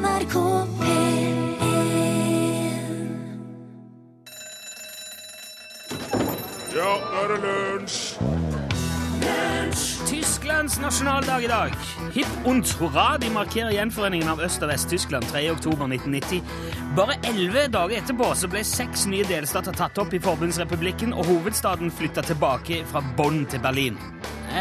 NRK P1 Ja, nå er det lunsj! Tysklands nasjonaldag i dag. Hipp und hurra, de markerer gjenforeningen av Øst- og Vest-Tyskland 3. oktober 1990. Bare elleve dager etterpå så ble seks nye delstater tatt opp i forbundsrepublikken, og hovedstaden flytta tilbake fra Bonn til Berlin.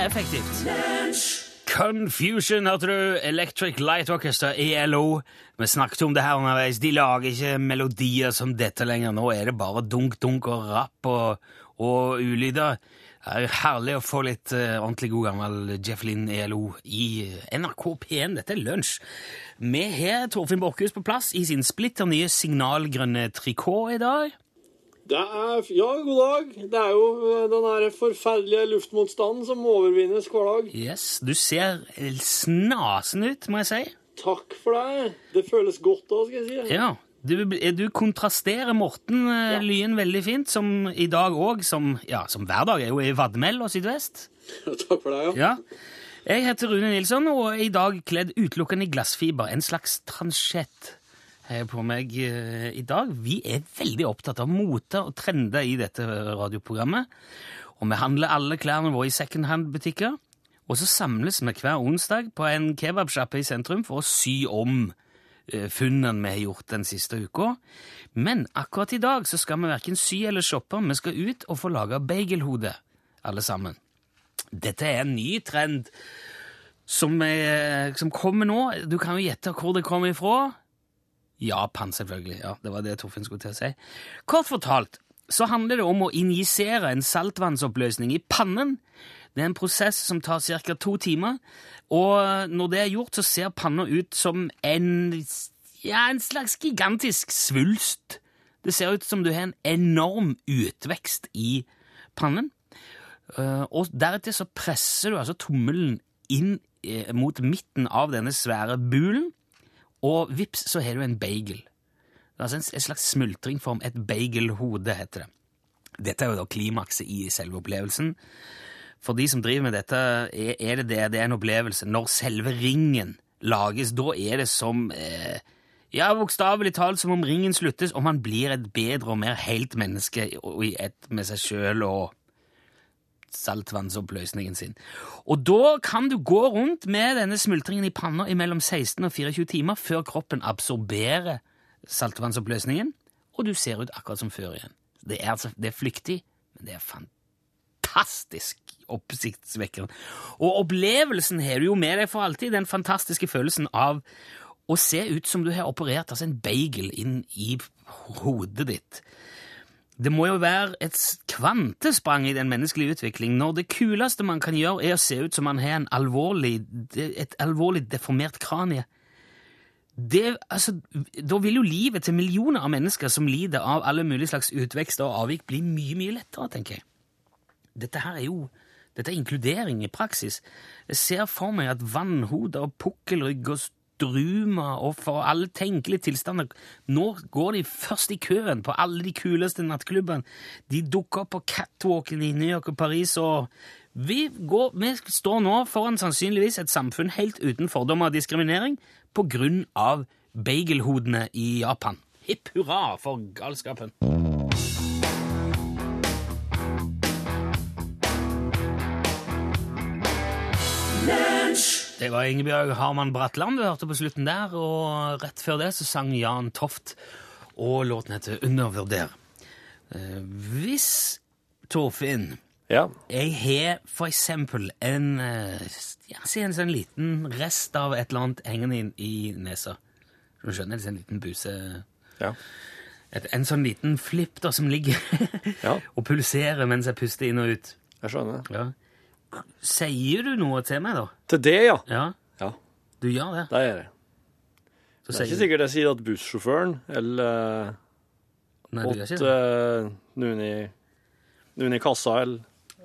Effektivt. Confusion, hørte du? Electric Light Orchestra, ELO. Vi snakket om det her underveis. De lager ikke melodier som dette lenger. Nå er det bare dunk, dunk og rapp og, og ulyder. Det er herlig å få litt uh, ordentlig god gammel Jeff Lynn ELO i eh, NRK P1. Dette er lunsj. Vi har Torfinn Borchhus på plass i sin splitter nye signalgrønne trikot i dag. Det er, ja, god dag. Det er jo eh, den forferdelige luftmotstanden som overvinnes hver dag. Yes, Du ser snasen ut, må jeg si. Takk for det. Det føles godt da, skal jeg si. Ja, du, du kontrasterer Morten eh, Ja. Lyen veldig fint, som i dag òg, som, ja, som hver dag er jo i vadmel og sydvest. Takk for det, ja. Ja. Jeg heter Rune Nilsson og er i dag kledd utelukkende i glassfiber, en slags transjett. Har jeg på meg eh, i dag. Vi er veldig opptatt av mote og trender i dette radioprogrammet. Og vi handler alle klærne våre i secondhand-butikker. Og så samles vi hver onsdag på en kebabsjappe i sentrum for å sy om eh, funnene vi har gjort den siste uka. Men akkurat i dag så skal vi verken sy eller shoppe, vi skal ut og få laga bagelhode, alle sammen. Dette er en ny trend som, er, som kommer nå. Du kan jo gjette hvor det kommer ifra. Japan, selvfølgelig. Ja, Det var det Torfinn skulle til å si. Kort fortalt så handler det om å injisere en saltvannsoppløsning i pannen. Det er en prosess som tar ca. to timer, og når det er gjort, så ser panna ut som en, ja, en slags gigantisk svulst. Det ser ut som du har en enorm utvekst i pannen. Eh, og deretter så presser du altså tommelen inn eh, mot midten av denne svære bulen, og vips, så har du en bagel. Altså en, en slags smultringform, et bagelhode, heter det. Dette er jo da klimakset i selve opplevelsen. For de som driver med dette, er det det, det er en opplevelse. Når selve ringen lages, da er det som eh, Ja, bokstavelig talt som om ringen sluttes, og man blir et bedre og mer helt menneske og i ett med seg sjøl og saltvannsoppløsningen sin. Og da kan du gå rundt med denne smultringen i panna i mellom 16 og 24 timer før kroppen absorberer saltvannsoppløsningen, og du ser ut akkurat som før igjen. Det er, altså, det er flyktig, men det er fantastisk oppsiktsvekkende. Og opplevelsen har du jo med deg for alltid, den fantastiske følelsen av å se ut som du har operert altså en bagel inn i hodet ditt. Det må jo være et kvantesprang i den menneskelige utvikling når det kuleste man kan gjøre, er å se ut som man har alvorlig, et alvorlig deformert kranie. Det, altså, da vil jo livet til millioner av mennesker som lider av alle mulige slags utvekster og avvik, bli mye, mye lettere, tenker jeg. Dette her er jo dette er inkludering i praksis. Jeg ser for meg at vannhoder og pukkelrygg og strumer og for alle tenkelige tilstander Nå går de først i køen på alle de kuleste nattklubbene. De dukker opp på catwalken i New York og Paris, og vi, går, vi står nå foran sannsynligvis et samfunn helt uten fordommer og diskriminering på grunn av bagelhodene i Japan. Hipp hurra for galskapen. Det var Ingebjørg Harman Bratland du hørte på slutten der, og rett før det så sang Jan Toft, og låten heter Undervurder. Eh, Hvis, Torfinn, Ja. jeg har for eksempel en, eh, ja, en sånn liten rest av et eller annet hengende inn i nesa. Du skjønner, det er en liten buse... Ja. Et, en sånn liten flipp da, som ligger Ja. og pulserer mens jeg puster inn og ut. Jeg skjønner. Ja. Sier du noe til meg, da? Til det, ja. Ja, Ja, du gjør det. det gjør jeg. Så Det er ikke sikkert jeg sier at bussjåføren eller Nei, du gjør ikke det. eh, noen i, noen i kassa eller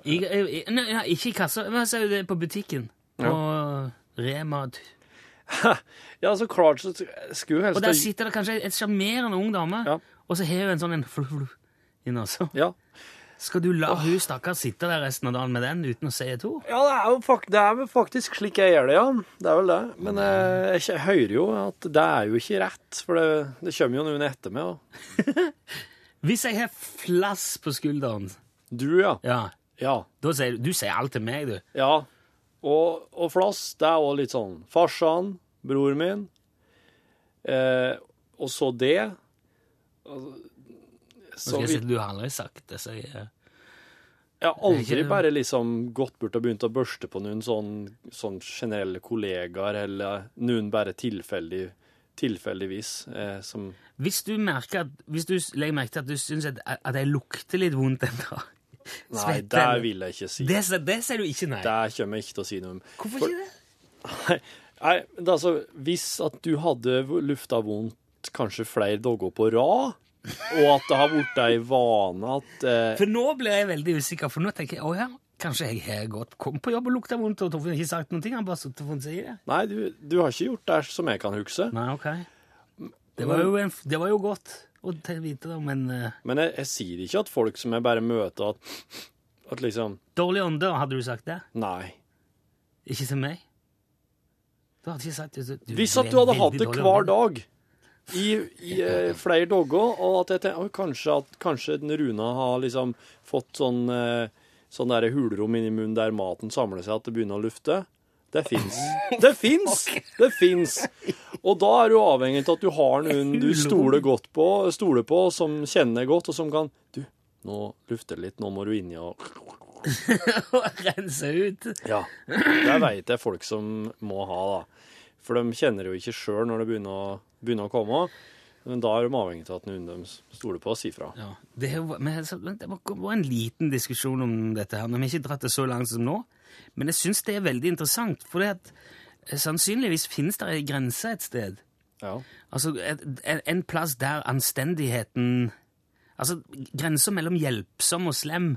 I, i, nei, nei, ikke i kassa. Men sier jo det på butikken. Ja. Og Rema. Ja, så klart så skulle helst Og der sitter det kanskje et sjarmerende ung dame, Ja. og så har hun en sånn en flu, flu, i nesa. Ja. Skal du la hun stakkar sitte der resten av dagen med den uten å si et ord? Ja, det er jo fakt det er vel faktisk slik jeg gjør det, ja. Det er vel det. Men eh, jeg, jeg hører jo at det er jo ikke rett, for det, det kommer jo noen etter meg. da. Hvis jeg har flass på skulderen, Du, ja. ja, Ja. da sier du Du sier alt til meg, du. ja. Og, og flass, det er òg litt sånn farsan, bror min, eh, og så det. Nå Så skal jeg vi, si du har aldri sagt det, så jeg eh, jeg har aldri bare liksom gått bort og begynt å børste på noen sånn, sånn generelle kollegaer, eller noen bare tilfeldig, tilfeldigvis, eh, som Hvis du merker at Hvis du legger merke til at du syns at, at jeg lukter litt vondt en dag Nei, det vil jeg ikke si. Det, det sier du ikke, nei. Det kommer jeg ikke til å si noe om. Hvorfor For- ikke det? Nei, nei, altså, hvis at du hadde lufta vondt kanskje flere dager på rad, og at det har blitt ei vane at eh, For nå blir jeg veldig usikker, for nå tenker jeg å ja, kanskje jeg har gått kom på jobb og lukta vondt, og Torfinn har ikke sagt noen ting, han bare satt og funnet seg i det. Nei, du, du har ikke gjort det som jeg kan huske. Nei, ok. Det var jo, en, det var jo godt å vite, da, men eh, Men jeg, jeg sier ikke at folk som jeg bare møter, at, at liksom Dårlig ånde, hadde du sagt det? Nei. Ikke som meg? Du hadde ikke sagt det. Du, Hvis at du hadde hatt det hver dag i, i eh, flere dager, og at jeg tenker, kanskje at kanskje den Runa har liksom fått sånn, eh, sånn der hulrom inni munnen der maten samler seg, at det begynner å lufte. Det fins. Det fins! Det fins! Og da er du avhengig av at du har noen du stoler godt på, stoler på, som kjenner godt, og som kan Du, nå lufter det litt, nå må du inni og Rense ut. Ja. Det veit jeg folk som må ha, da. For de kjenner det jo ikke sjøl når det begynner begynner å komme. Men da er de avhengig av at noen de stoler på, sier fra. Ja, det, var en liten diskusjon om dette her. Vi har ikke dratt det så langt som nå, men jeg syns det er veldig interessant. For eh, sannsynligvis finnes det ei grense et sted. Ja. Altså en, en plass der anstendigheten Altså grensa mellom hjelpsom og slem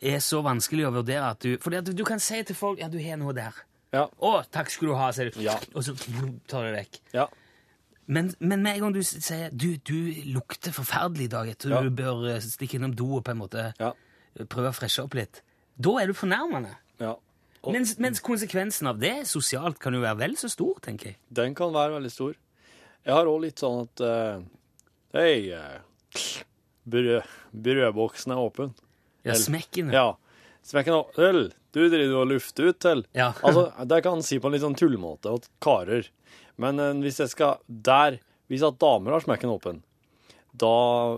er så vanskelig å vurdere at du For du kan si til folk ja, du har noe der. Ja. Å, takk skal du ha, sier du. Ja. Og så tar du det vekk. ja. Men, men med en gang du sier du, du lukter forferdelig i dag, tror Ja. du bør eh, stikke innom do og på en måte Ja. prøve å freshe opp litt, da er du fornærmende. ja. Og Mens, mens konsekvensen av det sosialt kan jo være vel så stor, tenker jeg. den kan være veldig stor. Jeg har òg litt sånn at uh, Hei, uh, brød, brødboksen er åpen. Ja, smekkende. smekken. Ja. Smekken opp. Vel, du driver og lufter ut til. Ja. altså, det kan en si på en litt sånn tullmåte at karer. Men eh, hvis jeg skal der Hvis at damer har smekken åpen, da,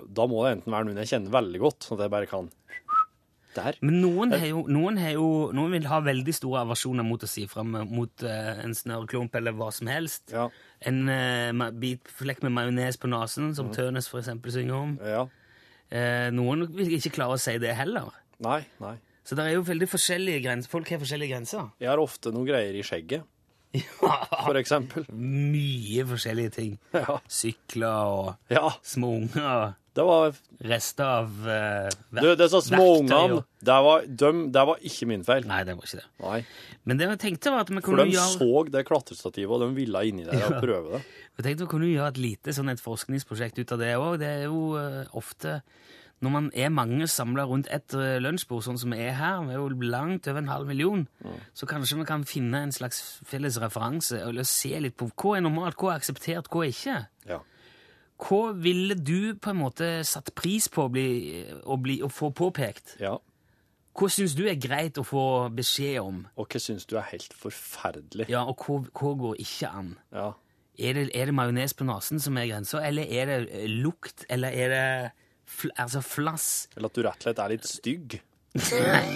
da må det enten være noen jeg kjenner veldig godt, sånn at jeg bare kan Der. Men noen, har jo, noen, har jo, noen vil ha veldig store aversjoner mot å si fra mot eh, en snørrklump eller hva som helst. Ja. En uh, bit flekk med majones på nesen, Mm. som Tønes for eksempel synger om. ja. Eh, noen vil ikke klare å si det heller. Nei, nei. Så det er jo veldig forskjellige grenser. Folk har forskjellige grenser. Jeg har ofte noen greier i skjegget, for eksempel. Mye forskjellige ting. Ja. Sykler og ja. små unger. Det var Rester av uh, Du, disse små verktøy ungene, det var, dem- det var ikke min feil. Nei, det var ikke det. Nei. Men det jeg tenkte var at vi For de gjøre så det klatrestativet, og de ville inni der og prøve det. Jeg tenkte vi kunne gjøre et lite sånn et forskningsprosjekt ut av det òg. Det er jo uh, ofte Når man er mange samla rundt et eh, lunsjbord, sånn som vi er her, vi er jo langt over en halv million, så kanskje vi kan finne en slags felles referanse eller se litt på hva er normalt, hva er akseptert, hva er ikke. Ja. Hva ville du på en måte satt pris på å, bli, å, bli, å få påpekt? ja. Hva syns du er greit å få beskjed om? Og hva syns du er helt forferdelig? Ja, Og hva, hva går ikke an? Ja. Er det, er det majones på nesen som er grensa, eller er det lukt, eller er det fl altså flass? Eller at du rett og slett er litt stygg.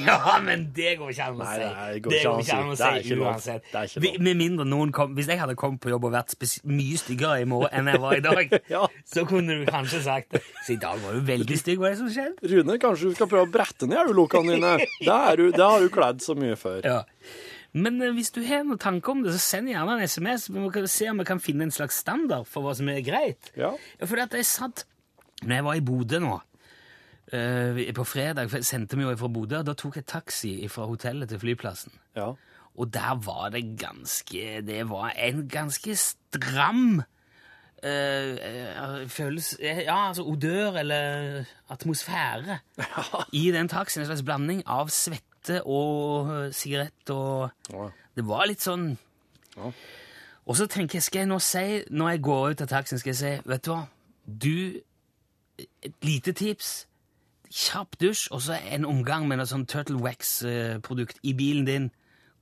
ja, men det går ikke an å Nei, si. det går ikke an å si. Uansett. Vi- Med mindre noen kom Hvis jeg hadde kommet på jobb og vært mye styggere i morgen enn jeg var i dag, Ja. så kunne du kanskje sagt det. Så i dag var du veldig stygg. Hva er det som skjedde? Rune, kanskje du skal prøve å brette ned øyelokkene dine? Det, du, det har du kledd så mye før. Ja. Men eh, hvis du har noen tanker om det, så send gjerne en SMS. Vi kan se om vi kan finne en slags standard for hva som er greit. Ja. Fordi at jeg satt Når jeg var i Bodø nå, uh, på fredag, for jeg sendte meg jo fra Bodø, da tok jeg taxi fra hotellet til flyplassen. Ja. Og der var det ganske Det var en ganske stram uh, følelse Ja, altså odør eller atmosfære i den taxien. En slags blanding av svette og sigarett og Ja. Det var litt sånn Ja. Og så tenker jeg, skal jeg nå si, når jeg går ut av taxien, skal jeg si Vet du hva? Du Et lite tips. Kjapp dusj, og så en omgang med noe sånn Turtle Wax-produkt i bilen din.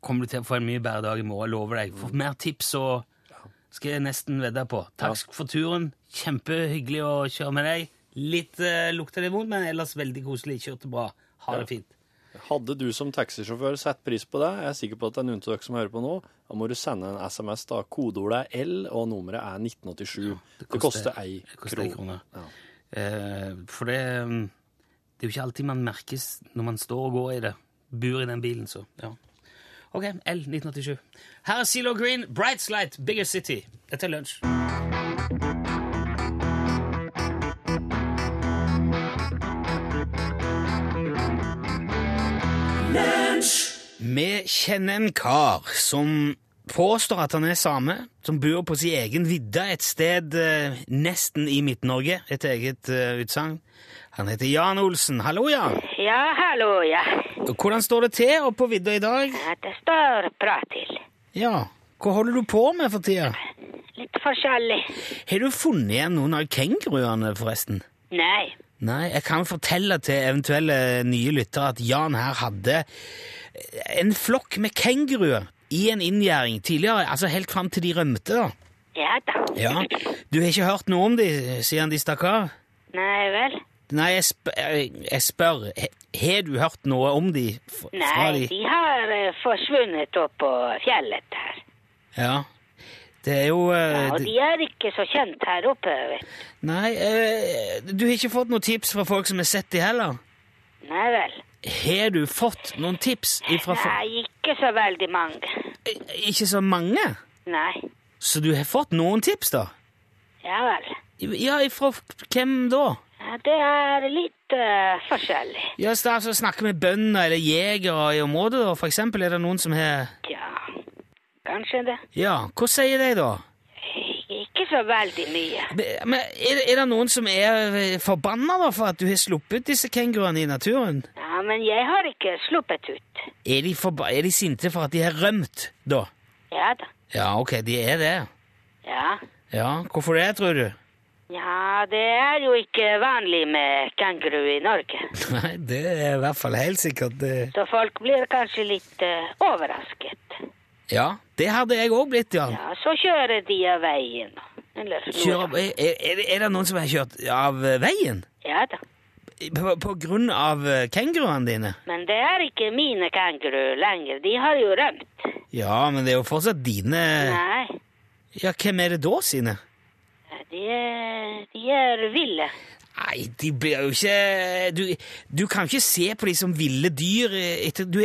Kommer du til å få en mye bedre dag i morgen, lover deg. For mer tips så skal jeg nesten vedde på. Takk for turen. Kjempehyggelig å kjøre med deg. Litt uh, lukter det vondt, men ellers veldig koselig. Kjørte bra. Ha det fint. Hadde du som taxisjåfør sett pris på det, jeg er sikker på at det er noen av dere som hører på nå, da må du sende en SMS. da. Kodeordet er L, og nummeret er 1987. det, koster ei det koster ei krone. krone. Ja. Eh, for det, mm, det er jo ikke alltid man merkes når man står og går i det. Bor i den bilen, så ja. Ok, L 1987. Her er Zelo Green, Bright Slight, Bigger City. Dette er lunsj. Vi kjenner en kar som påstår at han er same, som bor på sin egen vidde et sted eh, nesten i Midt-Norge, et eget eh, utsagn. Han heter Jan Olsen. Hallo, Jan. Ja, hallo, ja. Hvordan står det til oppe på vidda i dag? Ja, Det står bra til. Ja, hva holder du på med for tida? Litt forskjellig. Har du funnet igjen noen av kenguruene, forresten? Nei. Nei, jeg kan fortelle til eventuelle nye lyttere at Jan her hadde en flokk med kenguruer i en inngjerding tidligere, altså helt fram til de rømte, da. Ja da. Ja, Du har ikke hørt noe om de siden de stakk av? Nei vel. Nei, jeg, sp jeg spør, har du hørt noe om de Nei, de? de har eh, forsvunnet opp på fjellet her. Ja, det er jo uh, Ja, og de er ikke så kjent her oppe, vet du. Nei, uh, du har ikke fått noen tips fra folk som har sett de heller? Nei vel. Har du fått noen tips ifra folk? Nei, ikke så veldig mange. Eh, Ikke så mange? Nei. Så du har fått noen tips, da? Ja vel. Ja, Fra hvem da? Ja, det er litt uh, forskjellig. Ja, så altså Snakke med bønder eller jegere i området, da, for eksempel? Er det noen som har Ja, kanskje det. Ja, hva sier de, da? Ikke så veldig mye. Men er, er det noen som er forbanna da, for at du har sluppet disse kenguruene i naturen? Ja, men jeg har ikke sluppet ut. Er de, forba er de sinte for at de har rømt, da? Ja da. Ja, ok, de er det. Ja. Ja, Hvorfor det, tror du? Ja, det er jo ikke vanlig med kenguru i Norge. Nei, det er i hvert fall helt sikkert det. Så folk blir kanskje litt uh, overrasket. Ja, det hadde jeg òg blitt, ja. Ja, så kjører de av veien. Eller. Kjører, er, er, det- er det noen som har kjørt av eh, veien? Ja da. På, på grunn av eh, kenguruene dine? Men det er ikke mine kenguru lenger. De har jo rømt. Ja, men det er jo fortsatt dine Nei, Ja, hvem er det da sine? de er, de er ville. Nei, de blir jo ikke Du, du kan ikke se på de som ville dyr eh, etter Du,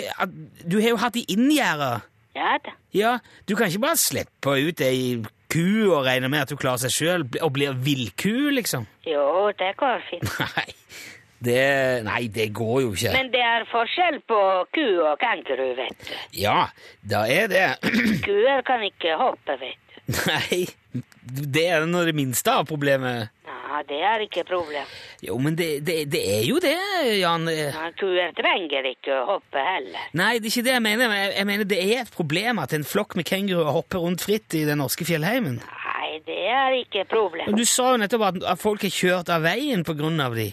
du har jo hatt de inngjerda. Ja da. Ja, du kan ikke bare slippe ut ei ku og regne med at du klarer seg sjøl og blir villku, liksom. Jo, det går fint. Nei, det, nei, det går jo ikke. Men det er forskjell på ku og kenguru, vet du. Ja, da er det Kuer kan ikke hoppe, vet du. Nei, det er nå det minste av problemet. Ja, det er ikke problem. Jo, men det, det, det er jo det, Jan. Ja, kuer trenger ikke å hoppe heller. Nei, det er ikke det jeg mener. Jeg, jeg mener det er et problem at en flokk med kenguruer hopper rundt fritt i den norske fjellheimen. Nei, det er ikke problem. Men Du sa jo nettopp at, at folk har kjørt av veien på grunn av de.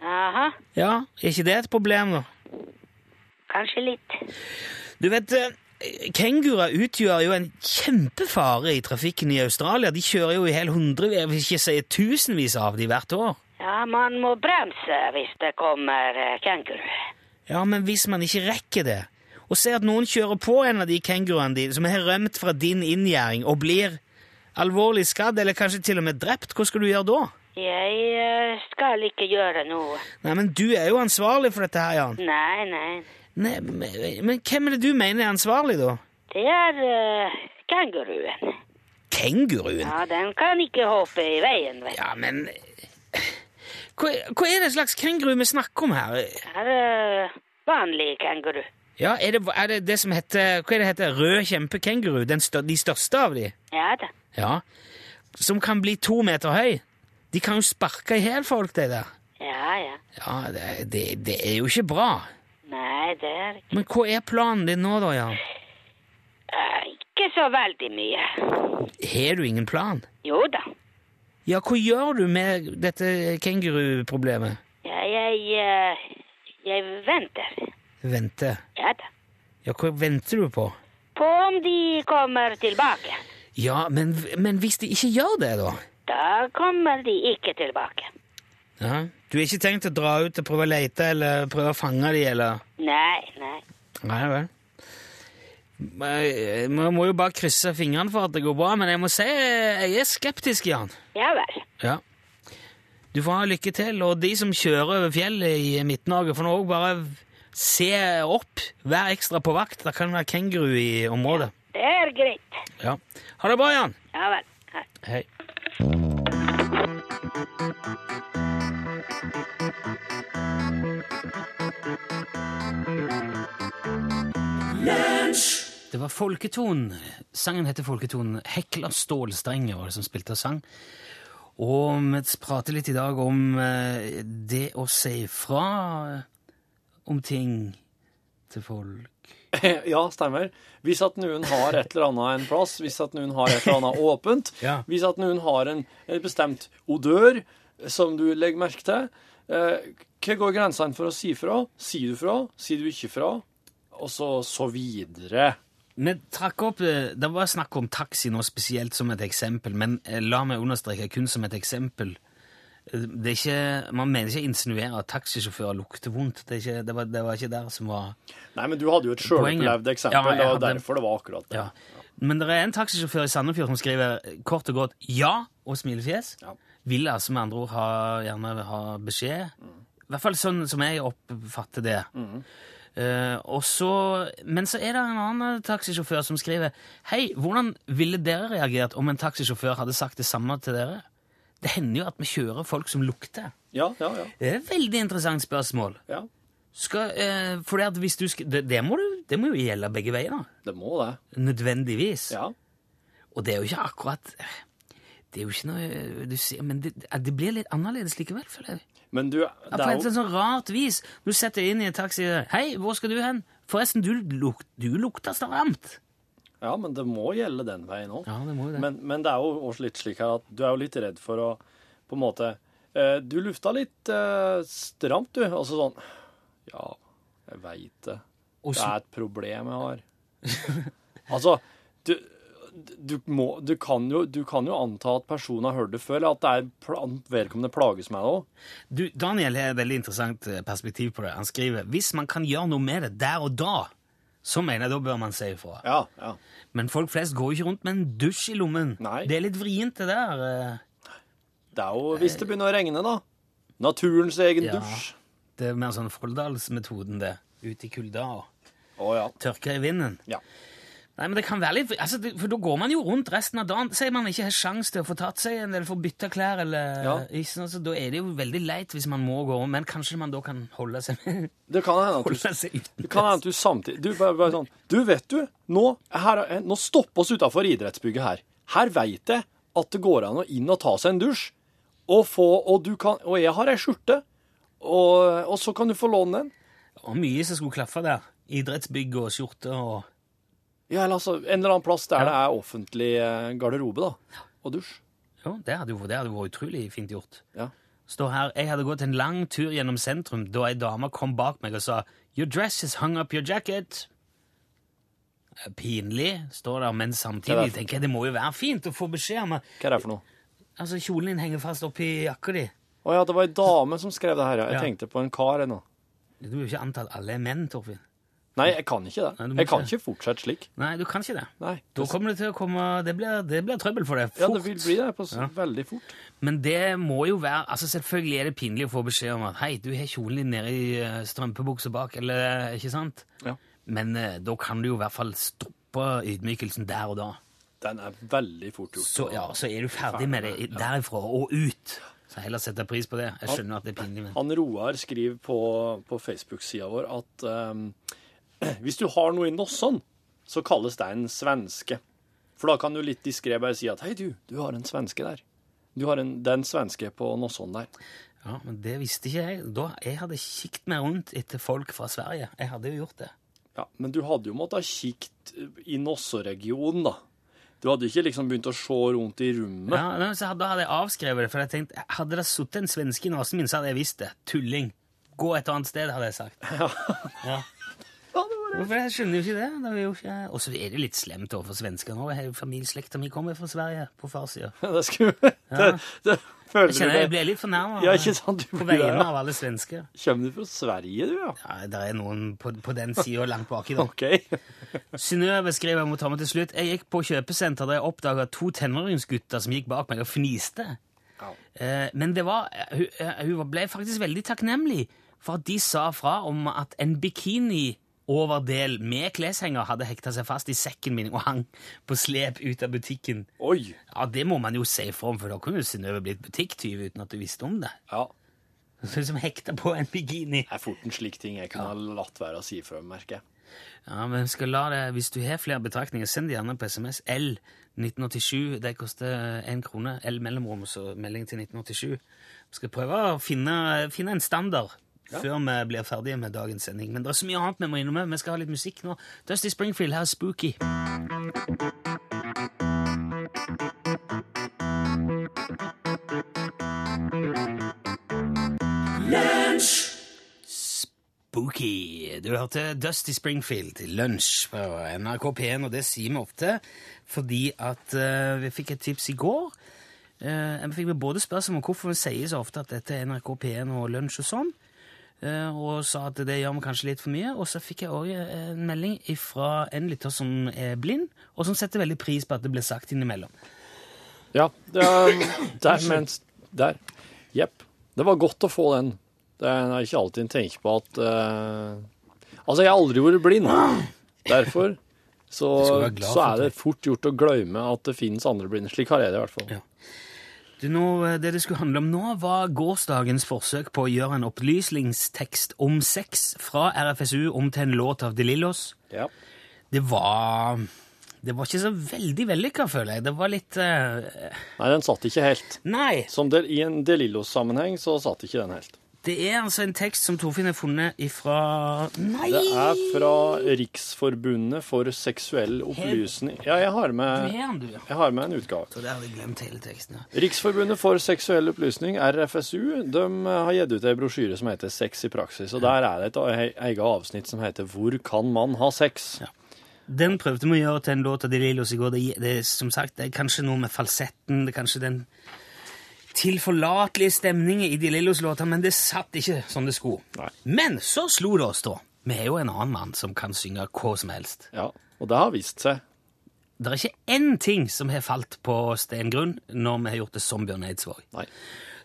Aha, Ja, er ikke det et problem, da? kanskje litt. Du vet, eh, kenguruer utgjør jo en kjempefare i trafikken i Australia. De kjører jo i hel hundre, jeg vil ikke si tusenvis av de hvert år. Ja, man må bremse hvis det kommer eh, kenguru. Ja, men hvis man ikke rekker det, og ser at noen kjører på en av de kenguruene dine som har rømt fra din inngjerding og blir alvorlig skadd, eller kanskje til og med drept, hva skal du gjøre da? Jeg eh, skal ikke gjøre noe. Nei, men du er jo ansvarlig for dette her, Jan. Nei, nei. Nei, men, hvem er det du mener er ansvarlig, da? Det er uh, kenguruen. Kenguruen? Ja, den kan ikke hoppe i veien, vet du. Ja, men hva, hva er det slags kenguru vi snakker om her? Det er uh, vanlig kenguru. Ja, Er det er det, det som heter Hva er det heter? Rød kjempekenguru? Den stør, de største av de? Ja da. Ja. som kan bli to meter høy. De kan jo sparke i hæl folk, de der. Ja, ja. Ja, det, det, det er jo ikke bra. Nei, det er ikke Men hva er planen din nå, da, Jan? eh, Ikke så veldig mye. Har du ingen plan? Jo da. Ja, hva gjør du med dette kenguruproblemet? Ja, jeg eh, Jeg venter. Venter? Ja da. Ja, hva venter du på? På om de kommer tilbake. Ja, men, men hvis de ikke gjør det, da? Da kommer de ikke tilbake. Ja, Du har ikke tenkt å dra ut og prøve å lete eller prøve å fange de, eller? Nei, nei. Nei vel. Vi må jo bare krysse fingrene for at det går bra, men jeg må si jeg er skeptisk, Jan. Ja vel. Ja. Du får ha lykke til, og de som kjører over fjellet i Midt-Norge, får nå òg bare se opp. Vær ekstra på vakt. Det kan være kenguru i området. Det er greit. Ja. Ha det bra, Jan. Ja vel. Hei. Hei. Det var Folketon. Sangen heter Folketon. Hekla Stålstrenger var det som spilte og sang. Og vi prater litt i dag om eh, det å si fra om ting til folk. Ja, stemmer. Hvis at noen har et eller annet en plass, hvis at noen har et eller annet åpent, Ja. hvis at noen har en, en bestemt odør som du legger merke til, hva går grensene for å si fra? Sier du fra? Sier du ikke fra? Og så, så videre. Vi trakk opp, eh, Det var snakk om taxi nå spesielt som et eksempel, men eh, la meg understreke kun som et eksempel. Eh, Det er ikke, man mener ikke å insinuere at taxisjåfører lukter vondt. Det, er ikke, det, var, det var ikke der som var Nei, men du hadde jo et sjølopplevd eksempel. Ja, det var derfor det var akkurat det. Ja. Men det er en taxisjåfør i Sandefjord som skriver kort og godt ja og smilefjes. Ja. Vil altså med andre ord ha, gjerne ha beskjed. I hvert fall sånn som jeg oppfatter det. Eh, og så, men så er det en annen taxisjåfør som skriver Hei, hvordan ville dere reagert om en taxisjåfør hadde sagt det samme til dere? Det hender jo at vi kjører folk som lukter. Ja, ja, ja. Det er et veldig interessant spørsmål. ja. Skal, uh, for det, at hvis du skal, det, det, må du, det må jo gjelde begge veier. Det må det. Nødvendigvis. Ja. Og det er jo ikke akkurat Det er jo ikke noe du sier, Men det, det blir litt annerledes likevel, føler jeg. Men du, Ja, På et sånn rart vis. Du setter deg inn i en taxi Hei, hvor skal du hen? Forresten, du, luk, du lukter stramt. Ja, men det må gjelde den veien òg. Ja, det må det. Men, men det er jo også litt slik at du er jo litt redd for å på en måte eh, Du lufta litt eh, stramt, du. Altså sånn Ja, jeg veit det. Det er et problem jeg har. altså, du, du, må, du, kan jo, du kan jo anta at personen har hørt det før, eller at det er pla- vedkommende plages med det òg. Daniel har et veldig interessant eh, perspektiv på det. Han skriver hvis man kan gjøre noe med det der og da, så mener jeg da bør man si ifra. Ja, ja. Men folk flest går jo ikke rundt med en dusj i lommen. Nei. Det er litt vrient, det der. eh. Det er jo hvis det begynner å regne, da. Naturens egen Ja. dusj. Det er mer sånn Folldalsmetoden, det. Ut i kulda og oh, ja. tørke i vinden. ja. Nei, men det kan være litt altså, det, For da går man jo rundt resten av dagen. Sier man ikke har sjanse til å få tatt seg en eller få bytta klær, eller Ja. ikke sant, så Da er det jo veldig leit hvis man må gå rundt, men kanskje man da kan holde seg Det kan hende at du holde seg uten Det kan hende at du samtidig Du, bare, bare sånn Du, vet du, nå, her, er- nå stopper oss utafor idrettsbygget her. Her veit jeg at det går an å inn og ta seg en dusj. Og, få, og, du kan, og jeg har ei skjorte, og, og så kan du få låne den. Og mye som skulle klaffe der. Idrettsbygg og skjorte og Ja, eller altså, En eller annen plass der det er offentlig eh, garderobe, da. Og dusj. Jo, det hadde jo det hadde vært utrolig fint gjort. Ja. Står her, Jeg hadde gått en lang tur gjennom sentrum da ei dame kom bak meg og sa Your dress is hung up your jacket. Eh, Pinlig, står der, men samtidig det tenker jeg det må jo være fint å få beskjed om Hva er det for noe? altså, kjolen din henger fast oppi jakka di. Å ja, det var ei dame som skrev det her. ja. Jeg Ja. tenkte på en kar ennå. Du vil jo ikke anta at alle er menn, Torfinn. Nei, jeg kan ikke det. Nei, Jeg kan ikke. fortsette slik. Nei, du kan ikke det. Nei. Da kommer det til å komme Det blir, det blir trøbbel for deg. Ja, det vil bli det på Ja. veldig fort. Men det må jo være altså Selvfølgelig er det pinlig å få beskjed om at hei, du har kjolen din nede i eh, strømpebuksa bak, eller ikke sant? Ja. Men eh, da kan du jo i hvert fall stoppe ydmykelsen der og da. Den er veldig fort gjort. Så, ja, så er du ferdig med det derifra og ut. Så heller setter pris på det. Jeg skjønner at det er pinlig, men Han Roar skriver på, på Facebook-sida vår at ehm, hvis du har noe i nossene, så kalles det en svenske. For da kan du litt diskré bare si at hei, du, du har en svenske der. Du har en, det er en svenske på noe der. Ja, Men det visste ikke jeg. Da, Jeg hadde kikket meg rundt etter folk fra Sverige. Jeg hadde jo gjort det. Ja, Men du hadde jo måttet ha kikt i Nossoregionen, da. Du hadde ikke liksom begynt å se rundt i rommet. Ja, men så Da hadde jeg avskrevet det, for jeg tenkte, hadde det sittet en svenske i nesen min, så hadde jeg visst det. Tulling. Gå et annet sted, hadde jeg sagt. Ja. Ja. Hvorfor? Jeg skjønner jo ikke det. det er jo ikke... Og så er det litt slemt overfor svensker nå. Hele Familieslekta mi kommer fra Sverige, på farssida. Det skulle det, det, føler Jeg kjenner jeg blir litt fornærma Ja, på vegne ja. av alle svensker. Kommer du fra Sverige, du, ja? Ja, Det er noen på, på den sida langt baki. da. Okay. Synnøve skriver jeg må ta med til slutt. Jeg gikk på kjøpesenter da jeg oppdaga to tenåringsgutter som gikk bak meg og fniste. Ja. Eh, men det var, hun, eh, hun ble faktisk veldig takknemlig for at de sa fra om at en bikini-overdel med kleshenger hadde hekta seg fast i sekken min og hang på slep ut av butikken. Oi. Ja, Det må man jo si i om, for da kunne Synnøve blitt butikktyv uten at du visste om det. Ja. Sånn Som hekta på en bikini. Det er fort en slik ting jeg kunne ha latt være å si fra, merker jeg. Ja, men skal la det, Hvis du har flere betraktninger, send det gjerne på SMS. L 1987. Det koster én krone. L mellomrom, så melding til 1987. Vi skal prøve å finne, finne en standard før vi blir ferdige med dagens sending. Men det er så mye annet vi må innom. Vi skal ha litt musikk nå. Dusty Springfield, her er Spooky. Spooky. Du hørte Dusty Springfield til lunsj på NRK P1, og det sier vi ofte fordi at uh, vi fikk et tips i går. Uh, vi fikk både spørsmål om hvorfor vi sier så ofte at dette er NRK P1 og lunsj og sånn, og sa at det gjør vi kanskje litt for mye. Og så fikk jeg òg en melding fra en lytter som er blind, og som setter veldig pris på at det blir sagt innimellom. Ja, er, der, mens, der. Jepp. Det var godt å få den. Det er ikke alltid en tenker på at uh... Altså, jeg har aldri vært blind. Derfor så, så er det fort gjort å glemme at det finnes andre blinde. Slik har jeg det i hvert fall. Ja. Du, nå, det det skulle handle om nå, var gårsdagens forsøk på å gjøre en opplysningstekst om sex fra RFSU om til en låt av De Lillos. Ja. Det var Det var ikke så veldig vellykka, føler jeg. Det var litt uh... Nei, den satt ikke helt. Nei. Som del, I en Delillos-sammenheng så satt ikke den helt. Det er altså en tekst som Torfinn har funnet ifra Nei! Det er fra Riksforbundet for seksuell opplysning. Ja, jeg har med, jeg har med en utgave. Så det hadde jeg glemt hele teksten. ja. Riksforbundet for seksuell opplysning, RFSU, de har gitt ut ei brosjyre som heter Sex i praksis. og Der er det et eget avsnitt som heter Hvor kan man ha sex? Den prøvde vi å gjøre til en låt av De Lillos i går. Det, det, er, som sagt, det er kanskje noe med falsetten, det er kanskje den tilforlatelige stemninger i De Lillos låter, men det satt ikke som det skulle. Nei. Men så slo det oss, da. Vi er jo en annen mann som kan synge hva som helst. Ja, Og det har vist seg. Det er ikke én ting som har falt på stengrunn når vi har gjort det som Bjørn Eidsvåg. Nei.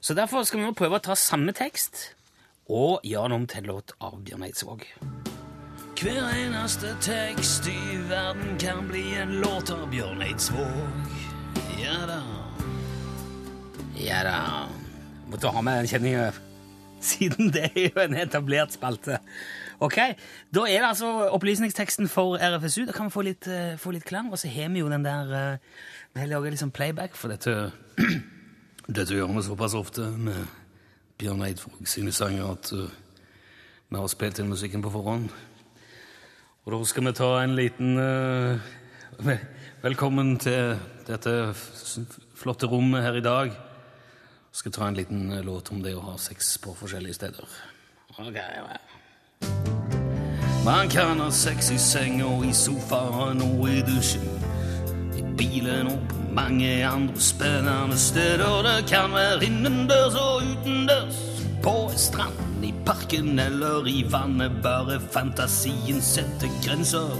Så derfor skal vi nå prøve å ta samme tekst og gjøre den om til en låt av Bjørn Eidsvåg. Hver eneste tekst i verden kan bli en låt av Bjørn Eidsvåg. Ja da. Ja da. Måtte ha med den kjenninga, siden det er jo en etablert spalte. Ok, Da er det altså opplysningsteksten for RFSU. Da kan vi få litt, uh, få litt klang. Og så har vi jo den der uh, Vi har laga liksom playback for dette. Dette gjør vi såpass ofte med Bjørn Eidsvåg sine sanger at uh, vi har spilt inn musikken på forhånd. Og da skal vi ta en liten Velkommen til dette flotte rommet her i dag. Skal ta en liten uh, låt om det å ha sex på forskjellige steder. Ok, ja. Man kan ha sex i senga, i sofaen og i dusjen. I bilen og på mange andre spennende steder. Det kan være innendørs og utendørs. På en strand, i parken eller i vannet. Bare fantasien setter grenser.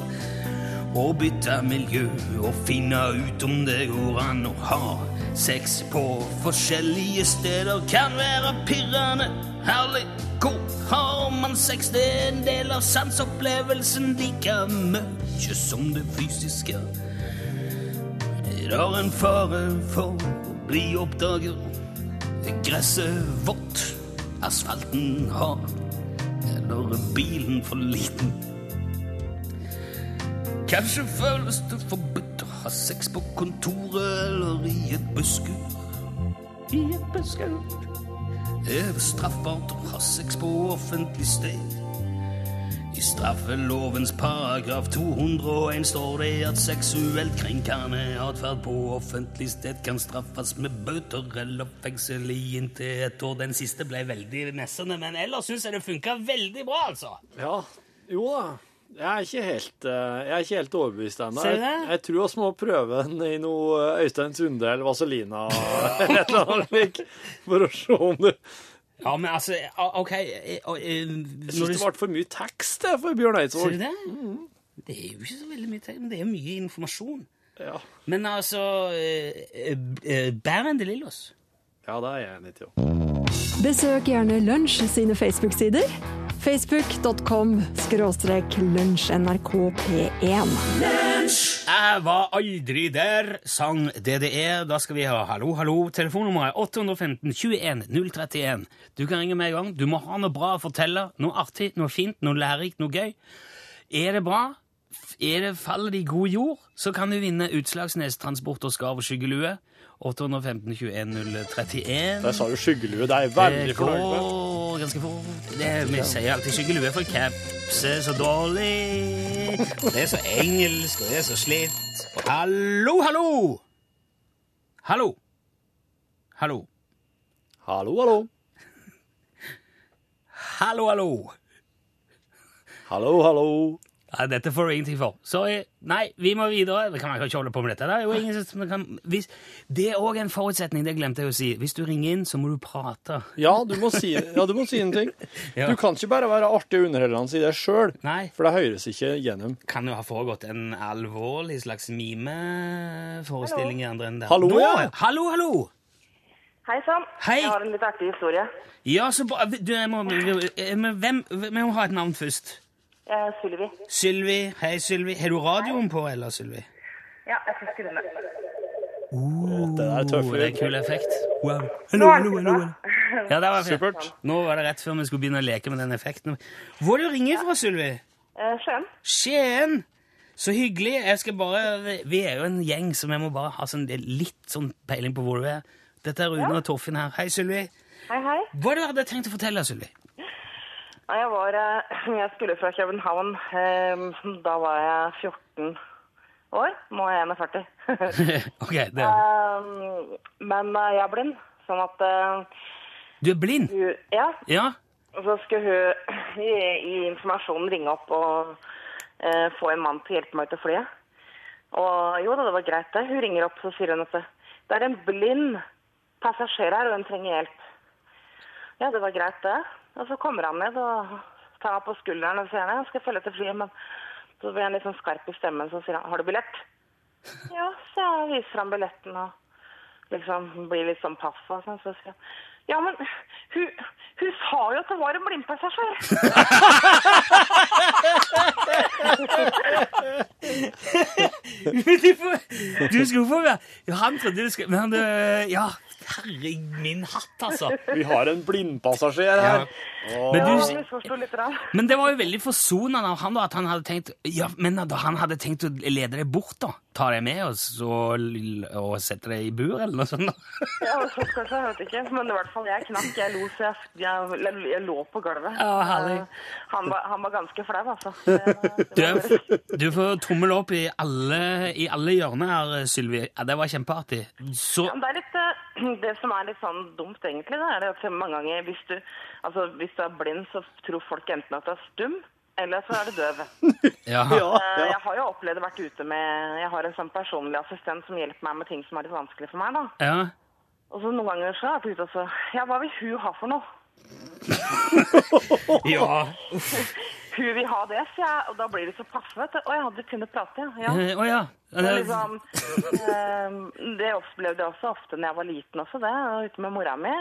Og bytte miljø og finne ut om det går an å ha sex på forskjellige steder. Kan være pirrende, herlig, hvor har man sex? Det er en del av sanseopplevelsen like mye som det fysiske. Det Er en fare for å bli oppdaget? Er gresset vått, asfalten hard, eller er bilen for liten? Kanskje føles det forbudt å ha sex på kontoret eller i et busskur. I et busskur. Er det straffbart å ha sex på offentlig sted? I straffelovens paragraf 201 står det at seksuelt krenkende atferd på offentlig sted kan straffes med bøter eller fengsel i inntil et år. Den siste ble veldig messende, men ellers syns jeg det funka veldig bra, altså. Ja, jo da. Jeg er ikke helt, eh, jeg er ikke helt overbevist ennå. Jeg, jeg tror vi må prøve den i noe eh, Øystein Sunde eller Vazelina eller et eller annet slik, for å se om det Ja, men altså, OK Jeg, eh, Jeg når syns det ble for mye tekst for Bjørn Ser Eidsvåg. du det? Det er jo ikke så veldig mye tekst, men det er mye informasjon. Ja. Men altså eh, enn de Lillos. ja, det er jeg enig i. Besøk gjerne Lunsj sine Facebook-sider. Facebook.com skråstrek lunsjnrkp1. Jeg var aldri der, sang DDE. Da skal vi ha hallo, hallo. Telefonnummeret er 815 21 031. Du kan ringe med en gang. Du må ha noe bra å fortelle. Noe artig, noe fint, noe lærerikt, noe gøy. Er det bra? Er det faller det i god jord, så kan du vinne Utslagsnes Transport og Skarv og skyggelue. 815 21 031. Der sa du skyggelue. Det er veldig fornøyd med. ganske fort. Det, vi sier alltid skyggelue, for caps er så dårlig. Det er så engelsk, og det er så slitt. Hallo, hallo! Hallo. Hallo. Hallo, hallo. Hallo, hallo. Hallo, hallo. Ja, dette får du ingenting for. Sorry. Nei, vi må videre. Det kan man ikke holde på med dette. Det er jo ingen som kan... Hvis... Det er òg en forutsetning, det glemte jeg å si. Hvis du ringer inn, så må du prate. Ja, du må si, ja, du må si en ting. Ja. Du kan ikke bare være artig og underholdende i det sjøl, for det høres ikke gjennom. Kan jo ha foregått en alvorlig slags mimeforestilling i andre enden der. Hallo, Nå, ja. Hallo, hallo! Hei sann. Hei. Jeg har en litt artig historie. Ja, så bra. Du, jeg må, men hvem Vi må ha et navn først. Jeg er Sylvi. Sylvi. Hei, Sylvi. Har du radioen på, eller, Sylvi? Ja, jeg skal skru ned. Det der er tøff Oh, det er kul effekt. Wow. Hello, hello, hello, det. Ja, det var fint. Supert. Nå var det rett før vi skulle begynne å leke med den effekten. Hvor er du ringer fra, Sylvi? Skien. Skjønn. Skien! Så hyggelig. Jeg skal bare, Vi er jo en gjeng, så vi må bare ha sånn, litt sånn peiling på hvor du er. Dette er Rune og Torfinn her. Hei, Sylvi. Hei, hei. Hva er det du hadde tenkt å fortelle, Sylvi? Jeg, var, eh, jeg skulle fra København. eh, Da var jeg 14 år. Nå er jeg 41. ok, det. Eh, Men jeg er blind, sånn at Du er blind? hun Ja. Ja? Og så skulle hun i, i informasjonen ringe opp og eh, få en mann til å hjelpe meg til flyet. Og jo da, det var greit det. Hun ringer opp så sier hun at det, det er en blind passasjer her, og hun trenger hjelp. Ja, det var greit det. Og så kommer han ned og tar meg på skulderen og sier jeg skal følge til flyet, men så blir han litt sånn skarp i stemmen, så sier han har du billett? Ja, så jeg viser han billetten og liksom blir litt sånn paff og sånn, så sier han ja, men hun, hun sa jo at det var en blindpassasjer. du, skulle få være Han trodde du skulle Men han, Ja, herre min hatt, altså. Vi har en blindpassasjer her. Men, Ja, du, litt. Da. men det var jo veldig forsonende av han da, at han hadde tenkt Ja, men da han hadde tenkt å lede deg bort, da. Ta deg med oss og, og sette deg i bur, eller noe sånt. da. Ja, så kanskje, jeg vet ikke. Men i hvert fall, jeg knakk. Jeg lo, så jeg, jeg, jeg, jeg lå på gulvet. Ja, herlig. Eh, Han var, han var ganske flau, altså. Det, Du, det var, du får tommel opp i alle, i alle hjørner her, Sylvi. Ja, det var kjempeartig. Så Ja, men det er litt eh, Det som er litt sånn dumt, egentlig, da, er det at mange ganger hvis du, altså, hvis du er blind, så tror folk enten at du er stum, eller så er du døv. Ja. Ja, Eh. Jeg har jo opplevd å vært ute med Jeg har en sånn personlig assistent som hjelper meg med ting som er litt vanskelig for meg. da. ja. Og så noen ganger så har jeg ute og så Ja, hva vil hun ha for noe? Ja. Hun vil ha det, sier jeg. Og da blir det så passe, vet du. Å ja, du kunne prate, ja. ja. Eh, Å ja. Det, liksom, eh, det opplevde jeg også ofte når jeg var liten også, det. Ute med mora mi.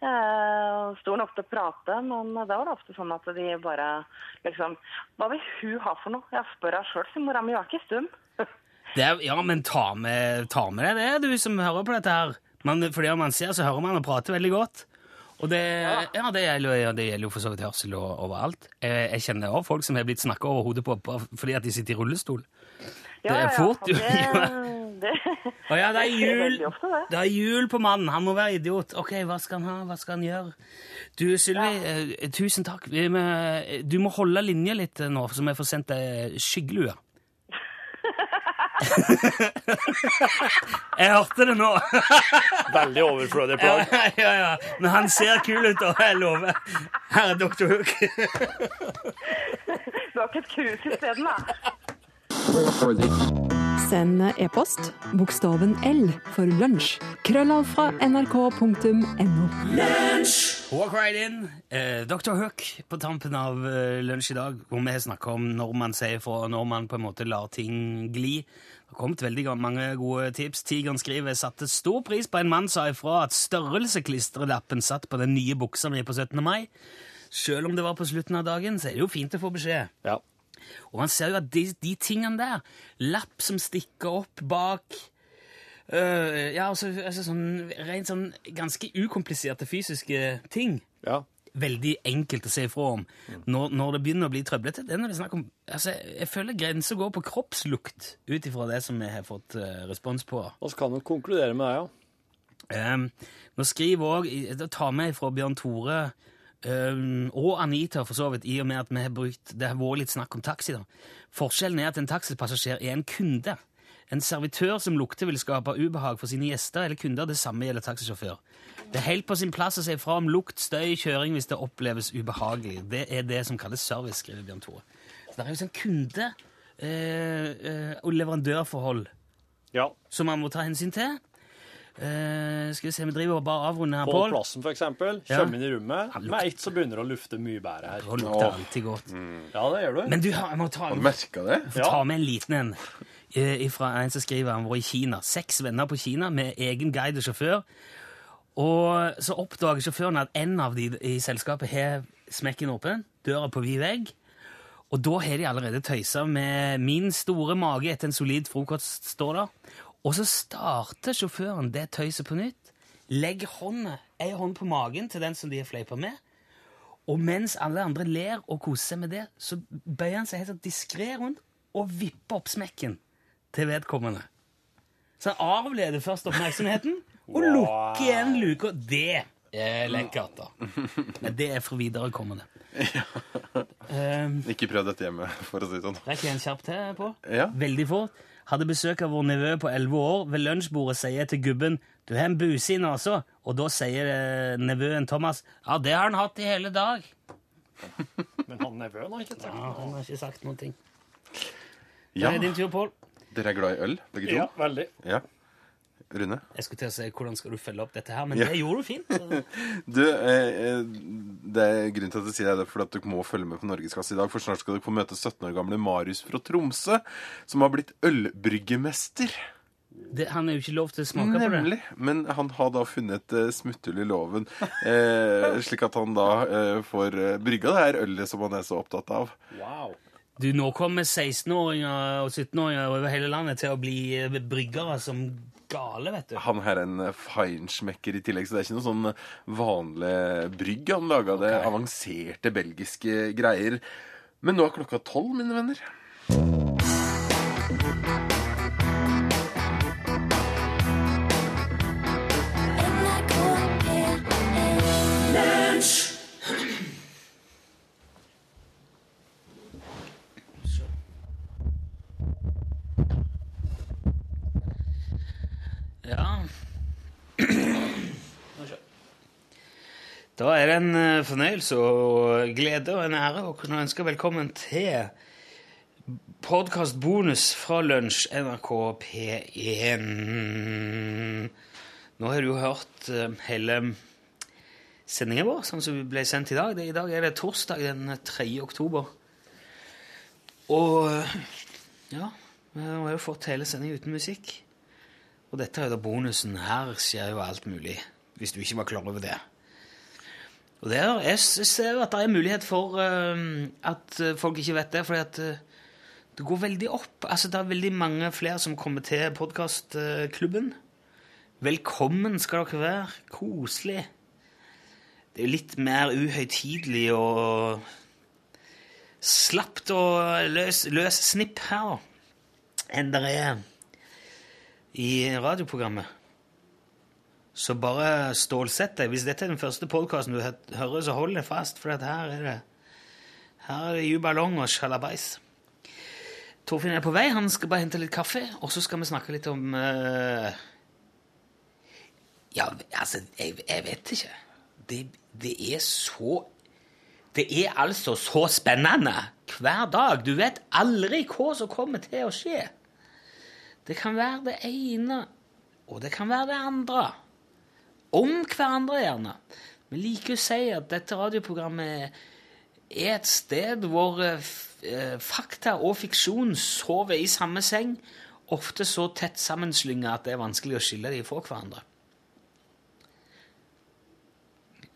Eh, Stor nok til å prate, men da var det ofte sånn at de bare liksom Hva vil hun ha for noe? Jeg spør henne sjøl, sier mora mi. Hun er ikke stum. Det er, ja, men ta med, ta med deg det, du som hører på dette her. Man, fordi om man ser, så hører man og prater veldig godt. Og det, ja. det, gjelder, ja, det gjelder jo for så vidt hørsel og- overalt. Jeg, jeg kjenner også folk som har blitt snakka over hodet på, fordi at de sitter i rullestol. Det er ja, ja. fort, det, Å ja, det er jul! det. Er jul på mannen. Han må være idiot. Ok, hva skal han ha? Hva skal han gjøre? Du, Sylvi, eh, tusen takk. Du må holde linja litt eh, nå, så vi får sendt deg skyggelue. jeg hørte det nå. Veldig overflødig ja, plagg. ja, ja. Men han ser kul ut, og jeg lover. Her er Dr. Hook. Du har ikke et krus isteden, da? Send e-post bokstaven L for lunsj. Krøllav fra nrk.no. Walk right in. Eh, Dr. Hook på tampen av eh, lunsj i dag, hvor vi har snakka om når man sier fra, og når man på en måte lar ting gli. Det har kommet veldig mange gode tips. Tigeren skriver satte stor pris på en mann sa ifra at størrelseklistredappen satt på den nye buksa mi på 17. mai. Selv om det var på slutten av dagen, så er det jo fint å få beskjed. Ja. Og man ser jo at de, de tingene der, lapp som stikker opp bak øh, Ja, altså, altså sånn rent sånn ganske ukompliserte fysiske ting. ja. Veldig enkelt å se ifra om. Når, når det begynner å bli trøblete, det er når det er om altså, Jeg føler grensa går på kroppslukt, ut ifra det som vi har fått uh, respons på. Vi kan jo konkludere med det, ja. Um, nå skriver òg Ta med fra Bjørn Tore um, og Anita, for så vidt, i og med at vi har brukt Det har vært litt snakk om taxi. da. Forskjellen er at en taxipassasjer er en kunde. En servitør som lukter, vil skape ubehag for sine gjester eller kunder. Det samme gjelder taxisjåfør. Det er helt på sin plass å si fra om lukt, støy, kjøring hvis det oppleves ubehagelig. Det er det som kalles service, skriver Bjørn Tore. Så det er jo sånn kunde- eh, eh, og leverandørforhold Ja. som man må ta hensyn til. Eh, skal vi se, vi driver og bare avrunder her, På plassen, for eksempel. Ja. Kommer inn i rommet. Med ett så begynner det å lufte mye bedre her. Det lukter alltid godt. Ja, det gjør du. Men du, jeg må ta, Har du merka det? få ta med en liten en eh, fra en som skriver han var i Kina. Seks venner på Kina med egen guide og sjåfør. Og så oppdager sjåføren at en av de i selskapet har smekken åpen, døra på vid vegg. Og da har de allerede tøysa med min store mage etter en solid frokost, står det. Og så starter sjåføren det tøyset på nytt, legger hånda, ei hånd på magen til den som de har fleipa med, og mens alle andre ler og koser seg med det, så bøyer han seg helt sånn diskré rundt og vipper opp smekken til vedkommende. Så han avleder først oppmerksomheten og lukker igjen luka. Det er lekkert, da. Men det er for viderekommende. Um, Ikke prøv dette hjemme, for å si det sånn. Jeg en kjapp til på? Ja. Veldig fort. Hadde besøk av vår nevø på 11 år. Ved lunsjbordet sier jeg til gubben du har en buse i nesa. Og da sier eh, nevøen Thomas ja, det har han hatt i hele dag. Men han nevøen har ikke sagt Ja, han har ikke sagt noen ting. Ja, Det er din tur, Pål. Dere er glad i øl, begge to? Ja, veldig. Ja. Rune? Jeg skulle til å si hvordan skal du følge opp dette her, men Ja. det gjorde du fint. Du, eh, eh, det er Grunnen til at jeg sier det, er fordi at dere må følge med på Norgeskasse i dag. For snart skal dere få møte 17 år gamle Marius fra Tromsø, som har blitt ølbryggemester. Det, han er jo ikke lov til å smake på det. Nemlig. Men han har da funnet et eh, smutthull i loven, eh, slik at han da eh, får eh, brygga det her ølet som han er så opptatt av. Wow. Du, nå kommer 16-åringer og 17-åringer over hele landet til å bli bryggere som gale, vet du. Han her er en feinschmecker i tillegg, så det er ikke noe sånn vanlig brygg han laga. Det er avanserte belgiske greier. Men nå er klokka tolv, mine venner. Da er det en eh, fornøyelse og glede og en ære å kunne ønske velkommen til podkastbonus fra Lunsj, NRK P1. Nå har du hørt eh, hele sendingen vår, sånn som ble sendt i dag. I dag er det torsdag den 3. oktober. Og eh, ja, vi har jo fått hele sendingen uten musikk. Og dette er jo da bonusen. Her skjer jo alt mulig, hvis du ikke var klar over det. Og det er, jeg ser at det er mulighet for eh, at eh, folk ikke vet det, fordi at eh, det går veldig opp. Altså, det er veldig mange flere som kommer til podkastklubben. Velkommen skal dere være. Koselig. Det er litt mer uhøytidelig og slapt og løs, løs snipp her, enn det er i radioprogrammet. Så bare stålsett deg. Hvis dette er den første podkasten du hører, så hold deg fast, for her er det her er det jubalong og sjalabais. Torfinn er på vei. Han skal bare hente litt kaffe, og så skal vi snakke litt om uh... Ja, altså, jeg, jeg vet ikke. Det, det er så Det er altså så spennende hver dag. Du vet aldri hva som kommer til å skje. Det kan være det ene, og det kan være det andre. Om hverandre, gjerne. Vi liker å si at dette radioprogrammet er et sted hvor eh, eh, fakta og fiksjon sover i samme seng, ofte så tett sammenslynga at det er vanskelig å skille dem fra hverandre.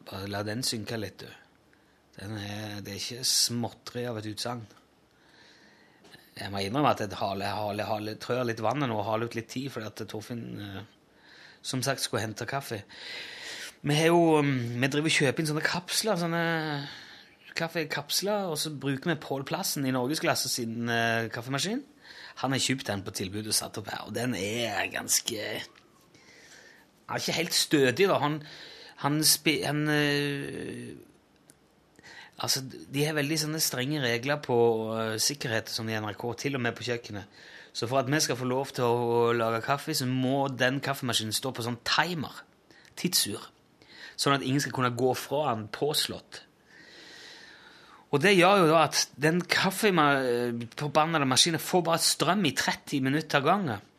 Bare la den synke litt, du. Er, det er ikke småtteri av et utsagn. Jeg må innrømme at jeg trør litt vannet nå og haler ut litt tid, fordi at Torfinn eh, som sagt skulle hente kaffe. Vi jo, um, vi driver og kjøper inn sånne kapsler, sånne kaffekapsler, og så bruker vi Pål Plassen i Norgesklasse sin uh, kaffemaskin. Han har kjøpt den på tilbud og satt opp her, og den er ganske Han er ikke helt stødig, da. Han, han, spi, han uh, Altså, De har veldig sånne strenge regler på uh, sikkerhet sånn i NRK, til og med på kjøkkenet. Så for at vi skal få lov til å lage kaffe, så må den kaffemaskinen stå på sånn timer, tidsur, sånn at ingen skal kunne gå fra den påslått. Og det gjør jo da at den kaffeforbannede maskinen får bare strøm i 30 minutter av gangen.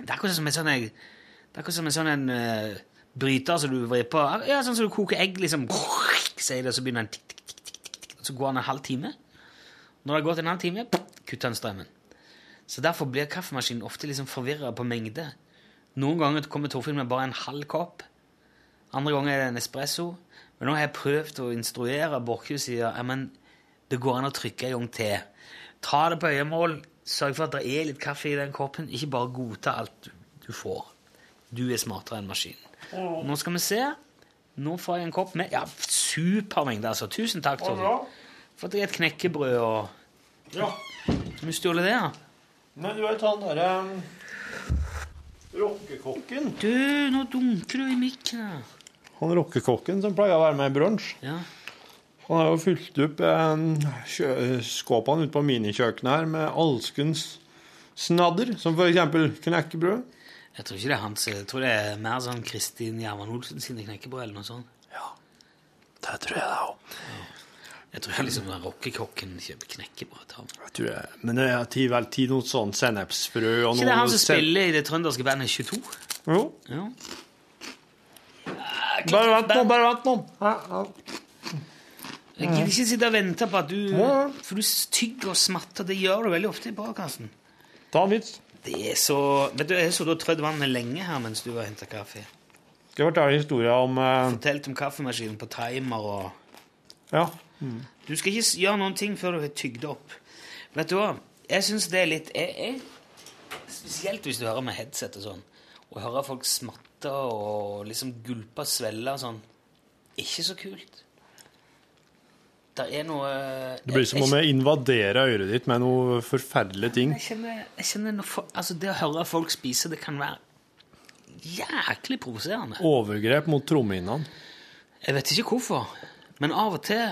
Det er akkurat som en sånn, som en sånn eh, bryter som du vrir på. Ja, sånn som du koker egg, liksom. Sier det, så begynner den så går den en halv time. Når det har gått en halv time, kutter den strømmen. Så derfor blir kaffemaskinen ofte liksom forvirra på mengde. Noen ganger kommer Torfinn med bare en halv kopp. Andre ganger er det en espresso. Men nå har jeg prøvd å instruere Borchhus ja, men det går an å trykke en gang til. Ta det på øyemål. Sørg for at det er litt kaffe i den koppen. Ikke bare godta alt du, får. Du er smartere enn maskinen. Nå skal vi se. Nå får jeg en kopp med Ja, supermengde, altså. Tusen takk, Torfinn. Fått deg et knekkebrød og Ja. Du stjålet det, da? Nei, du vet han derre um, rockekokken. Du, nå dunker du i mikken. Han rockekokken som pleier å være med i brunsj. Ja. Han har jo fylt opp eh, skåpene ute på minikjøkkenet her med alskens snadder, som eksempel knekkebrød. Jeg tror ikke det er hans. Jeg tror det er mer sånn Kristin Gjerman Olsen sine knekkebrød eller noe sånt. Ja, Det tror jeg det òg. Jeg tror liksom den rockekokken kjøper knekkebrød. til ham. Men det er tid vel tid noe sånn sennepsfrø og Ikke det er han som spiller i det trønderske bandet 22? Jo. Ja. Bare vent nå, bare vent nå. Ja, ja. Jeg gidder ikke sitte og vente på at du For du tygger og smatter. Det gjør du veldig ofte i podkasten. Ta en vits. Det er så Vet du, Jeg så du har trødd vannet lenge her mens du har henta kaffe. Skal jeg fortelle historien om uh... Fortalt om kaffemaskinen på timer og Ja. Du skal ikke gjøre noen ting før du har tygd opp. Vet du hva? Jeg syns det er litt jeg, jeg, Spesielt hvis du hører med headset og sånn, og hører folk smatte og liksom gulpe og svelle og sånn. Ikke så kult. Det er noe Det blir som om jeg invaderer øret ditt med noe forferdelige ting. Jeg kjenner, jeg kjenner noe, altså Det å høre folk spise, det kan være jæklig provoserende. Overgrep mot trommehinnene. Jeg vet ikke hvorfor, men av og til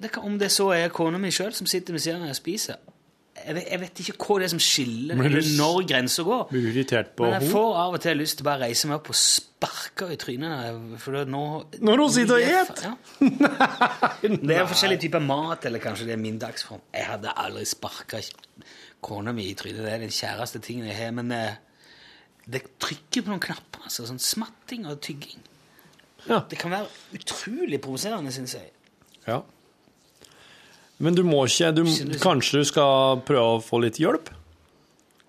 det kan, Om det så er kona mi sjøl som sitter ved siden av meg og spiser jeg vet, jeg vet ikke hva det er som skiller, Men eller når grensa går. Blir irritert på Men jeg får av og til lyst til bare å reise meg opp og sparke i trynet. For nå, Når hun sitter og det er- et? Ja. Det er forskjellige typer mat, eller kanskje det er min dagsform. Jeg hadde aldri sparka kona mi i trynet. Det er den kjæreste tingen jeg har. Men eh, det trykker på noen knapper. altså, sånn Smatting og tygging. Ja. Det kan være utrolig provoserende, syns jeg. Ja. Men du må ikke du, Kanskje du skal prøve å få litt hjelp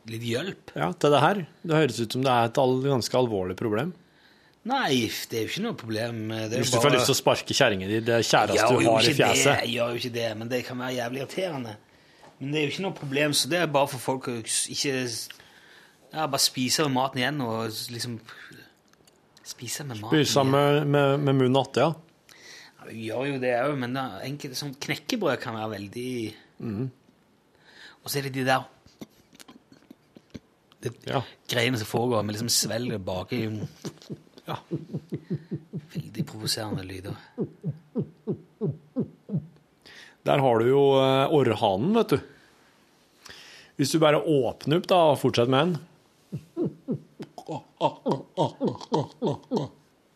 Litt hjelp. ja, til det her? Det høres ut som det er et all, ganske alvorlig problem. Nei, det er jo ikke noe problem. Det Hvis du får lyst til å sparke kjerringa di, det kjæreste du har i fjeset. Det, jeg gjør jo ikke det, men det kan være jævlig irriterende. Men det er jo ikke noe problem, så det er bare for folk å ikke ja, bare spise maten igjen og liksom Spise med maten Spise med, med, med munnen atte, ja. Ja, vi gjør jo det òg, men da, enkelte sånn knekkebrød kan være veldig mm. Og så er det de der det Ja. greiene som foregår. med liksom svelger baki Ja. Veldig provoserende lyder. Der har du jo eh, orrhanen, vet du. Hvis du bare åpner opp da, og fortsetter med den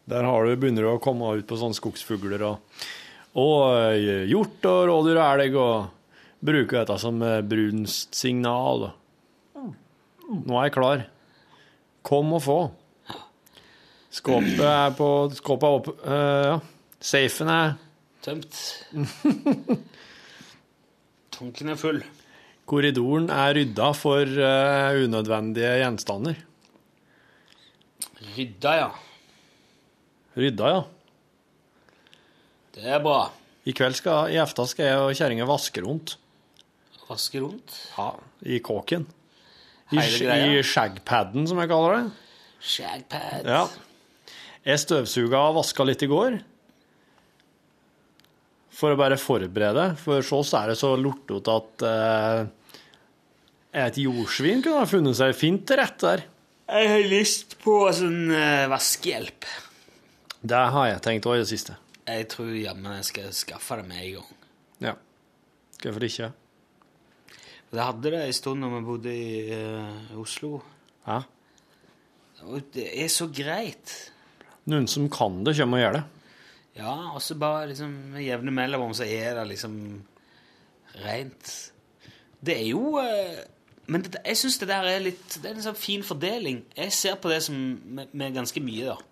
Der har du, begynner du å komme ut på sånne skogsfugler og, og eh, hjort og rådyr og elg, og bruker dette som eh, brunstsignal. Nå er jeg klar. Kom og få. Skåpet er på Skåpet er oppe. uh, ja. Safen er Tømt. Tanken er full. Korridoren er rydda for uh, unødvendige gjenstander. Rydda, ja. Rydda, ja. Det er bra. I kveld skal, i efta skal jeg og kjerringa vaske rundt. Vaske rundt. Ja, I kåken. I. I shagpaden, som jeg kaller det. Shagpad. Ja. Jeg støvsuga og vaska litt i går. For å bare forberede. For så er det så lortete at eh, et jordsvin kunne ha funnet seg fint til rette der. Jeg har lyst på sånn eh, vaskehjelp. Det har jeg tenkt òg i det siste. Jeg tror jammen jeg skal skaffe det med en gang. Ja. Hvorfor ikke? Det hadde det en stund når vi bodde i eh, Oslo. Ja. Og det er så greit. Noen som kan det, kommer og gjør det. Ja, og så bare liksom med jevne mellomrom så er det liksom rent. Det er jo eh, Men det, jeg syns det der er litt Det er en sånn fin fordeling. Jeg ser på det som med, med ganske mye, da.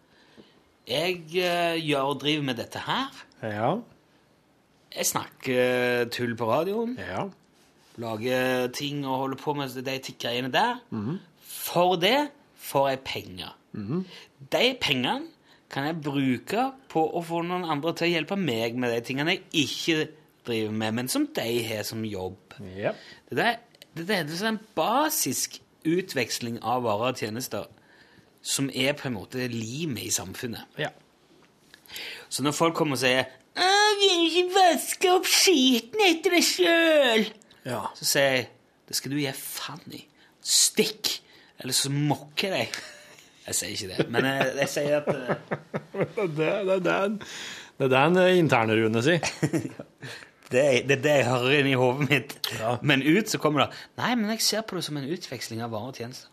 Jeg eh, gjør og driver med dette her. Ja. Jeg snakker tull på radioen. Ja. Lager ting og holder på med de greiene der. For det får jeg penger. De pengene kan jeg bruke på å få noen andre til å hjelpe meg med de tingene jeg ikke driver med, men som de har som jobb. Yep. Det, der, det, der, det er en basisk utveksling av varer og tjenester som er på en måte limet i samfunnet. Ja. Så når folk kommer og sier 'Jeg 'Vil ikke vaske opp skiten etter deg sjøl?' ja. Så sier jeg det skal du gi faen i. Stikk! Eller så mokker jeg deg. Jeg sier ikke det, men jeg, jeg sier at eh, Det, er det det en eh, interne Rune sier. det, er- det det jeg hører inni hodet mitt. Ja. Men ut så kommer det Nei, men jeg ser på det som en utveksling av varer og tjenester.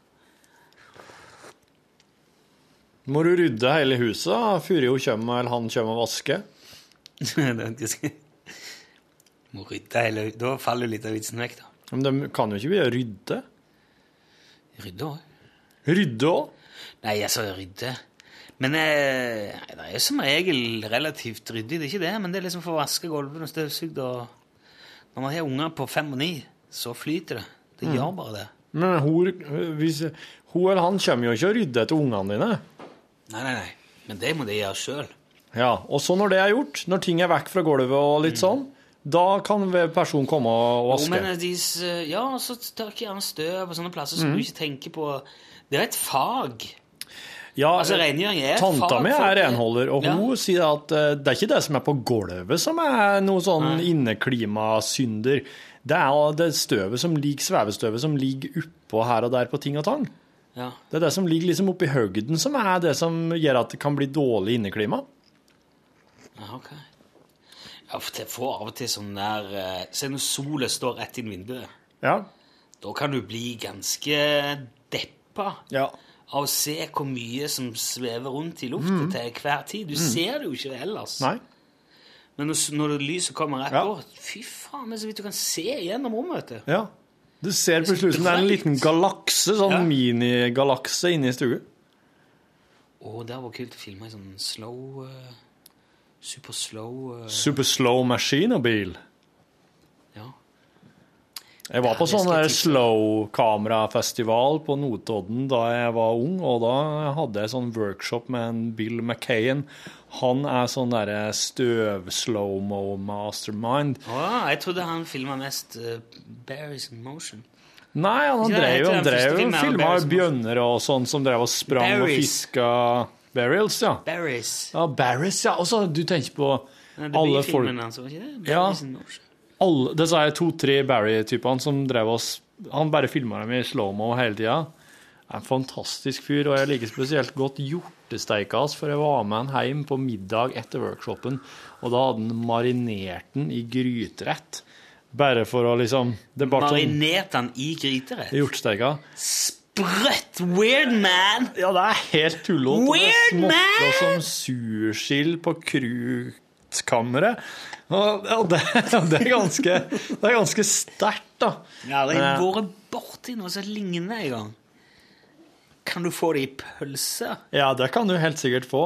Må du rydde hele huset før hun kommer, eller han kommer og vasker? Det er Må rydde hele Da faller jo litt av vitsen vekk, da. Men de kan jo ikke begynne å rydde. Rydde òg. Rydde òg? Nei, altså, rydde Men eh, det er jo som regel relativt ryddig, det er ikke det. Men det er liksom for å vaske gulvene og støvsugd og Når man har unger på fem og ni, så flyter det. Det Mm. gjør bare det. Men hun, hvis, hun eller han kommer jo ikke og rydder etter ungene dine. Nei, nei, nei. Men det må de gjøre sjøl. Ja, Og så når det er gjort, når ting er vekk fra gulvet og litt sånn, da kan personen komme og vaske. Jo, Men eh, de, s- ja, så tørker gjerne støv på sånne plasser Mm. som du ikke tenker på Det er et fag. Ja, Altså, rengjøring er Tanta fag mi er renholder, og Ja. hun sier at eh, det er ikke det som er på gulvet som er noe sånn inneklimasynder. Det er det støvet som ligger, svevestøvet som ligger oppå her og der på ting og tang. Ja. Det er det som ligger liksom oppi høgden, som er det som gjør at det kan bli dårlig inneklima. ja, ok. Ja, for jeg får av og til sånn der eh, Se når sola står rett inn vinduet. Ja. Da kan du bli ganske deppa ja. av å se hvor mye som svever rundt i lufta til hver tid. Du ser det jo ikke ellers. Nei. Men når, når lyset kommer rett Ja. på Fy faen, det er så vidt du kan se gjennom rommet. vet du. Ja. Du ser plutselig ut som det er en liten galakse, sånn Ja. minigalakse inne i stua. Og det var kult å filme en sånn slow uh, Super slow uh, Super slow machine-bil. Ja. Jeg var på sånn der slow-kamerafestival på Notodden da jeg var ung, og da hadde jeg sånn workshop med en Bill McKayen. Han er sånn derre støv-slow-mo-mastermind. Å, jeg trodde han filma mest uh, Berries in Motion. Nei, han Ikke drev jo han drev jo filmen, filma bjønner og sånn som drev og sprang og Berries. fiska Burials, ja. Berries. Ja, Berries, ja. Og så du tenker på Nei, alle folk hans, var ikke det? Ja. Berries in Motion. alle, disse to-tre Barry-typene som drev oss Han bare filma dem i slow-mo hele tida. En fantastisk fyr, og jeg liker spesielt godt hjortesteika hans, for jeg var med han hjem på middag etter workshopen, og da hadde han marinert den i gryterett. Bare for å liksom Det den sånn Marinerte i gryterett? hjortesteika. Sprøtt! Weird man! Ja, det er helt tullete. man! Det Weird småtter som sursild på krutkammeret. Og og det, det er ganske, det er ganske sterkt, da. Jeg har aldri Eh. vært borti noe som ligner en gang. Kan du få det i pølse? Ja, det kan du helt sikkert få.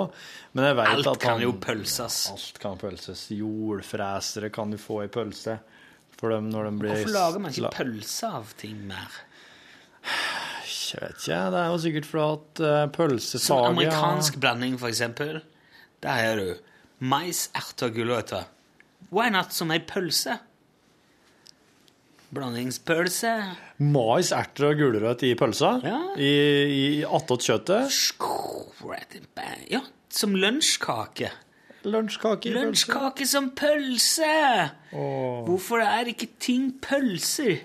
Men jeg vet Alt at kan jo pølses. Alt kan pølses. Jordfresere kan du få i pølse. Dem de blir Hvorfor lager man ikke pølse av ting mer? Jeg vet ikke. Det er jo sikkert fordi at uh, Som pølsesaget amerikansk blanding, for eksempel. Der har du mais, erter og gulrøtter. Why not som ei pølse? Blandingspølse. Mais, erter og gulrøtt i pølsa. Ja. I, i attåt kjøttet. Ja, som lunsjkake. Lunsjkake i pølse. Lunsjkake som pølse! Hvorfor er ikke ting pølser?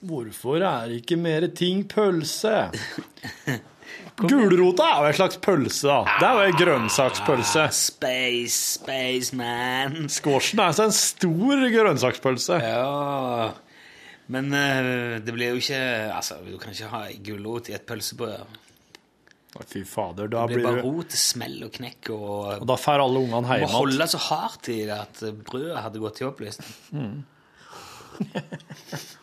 Hvorfor er ikke mer ting pølse? Gulrota er jo en slags pølse, da. Det er jo en grønnsakspølse. Space, space man. Squashen er altså en stor grønnsakspølse. Ja Men eh, det blir jo ikke Altså, du kan ikke ha gulrot i et pølsebrød. Å, Fy fader, da Det blir blir bare du rot, smell og knekk og Og da får alle ungene Du må hjem igjen. holde så hardt i det at brødet hadde gått i oppløsning.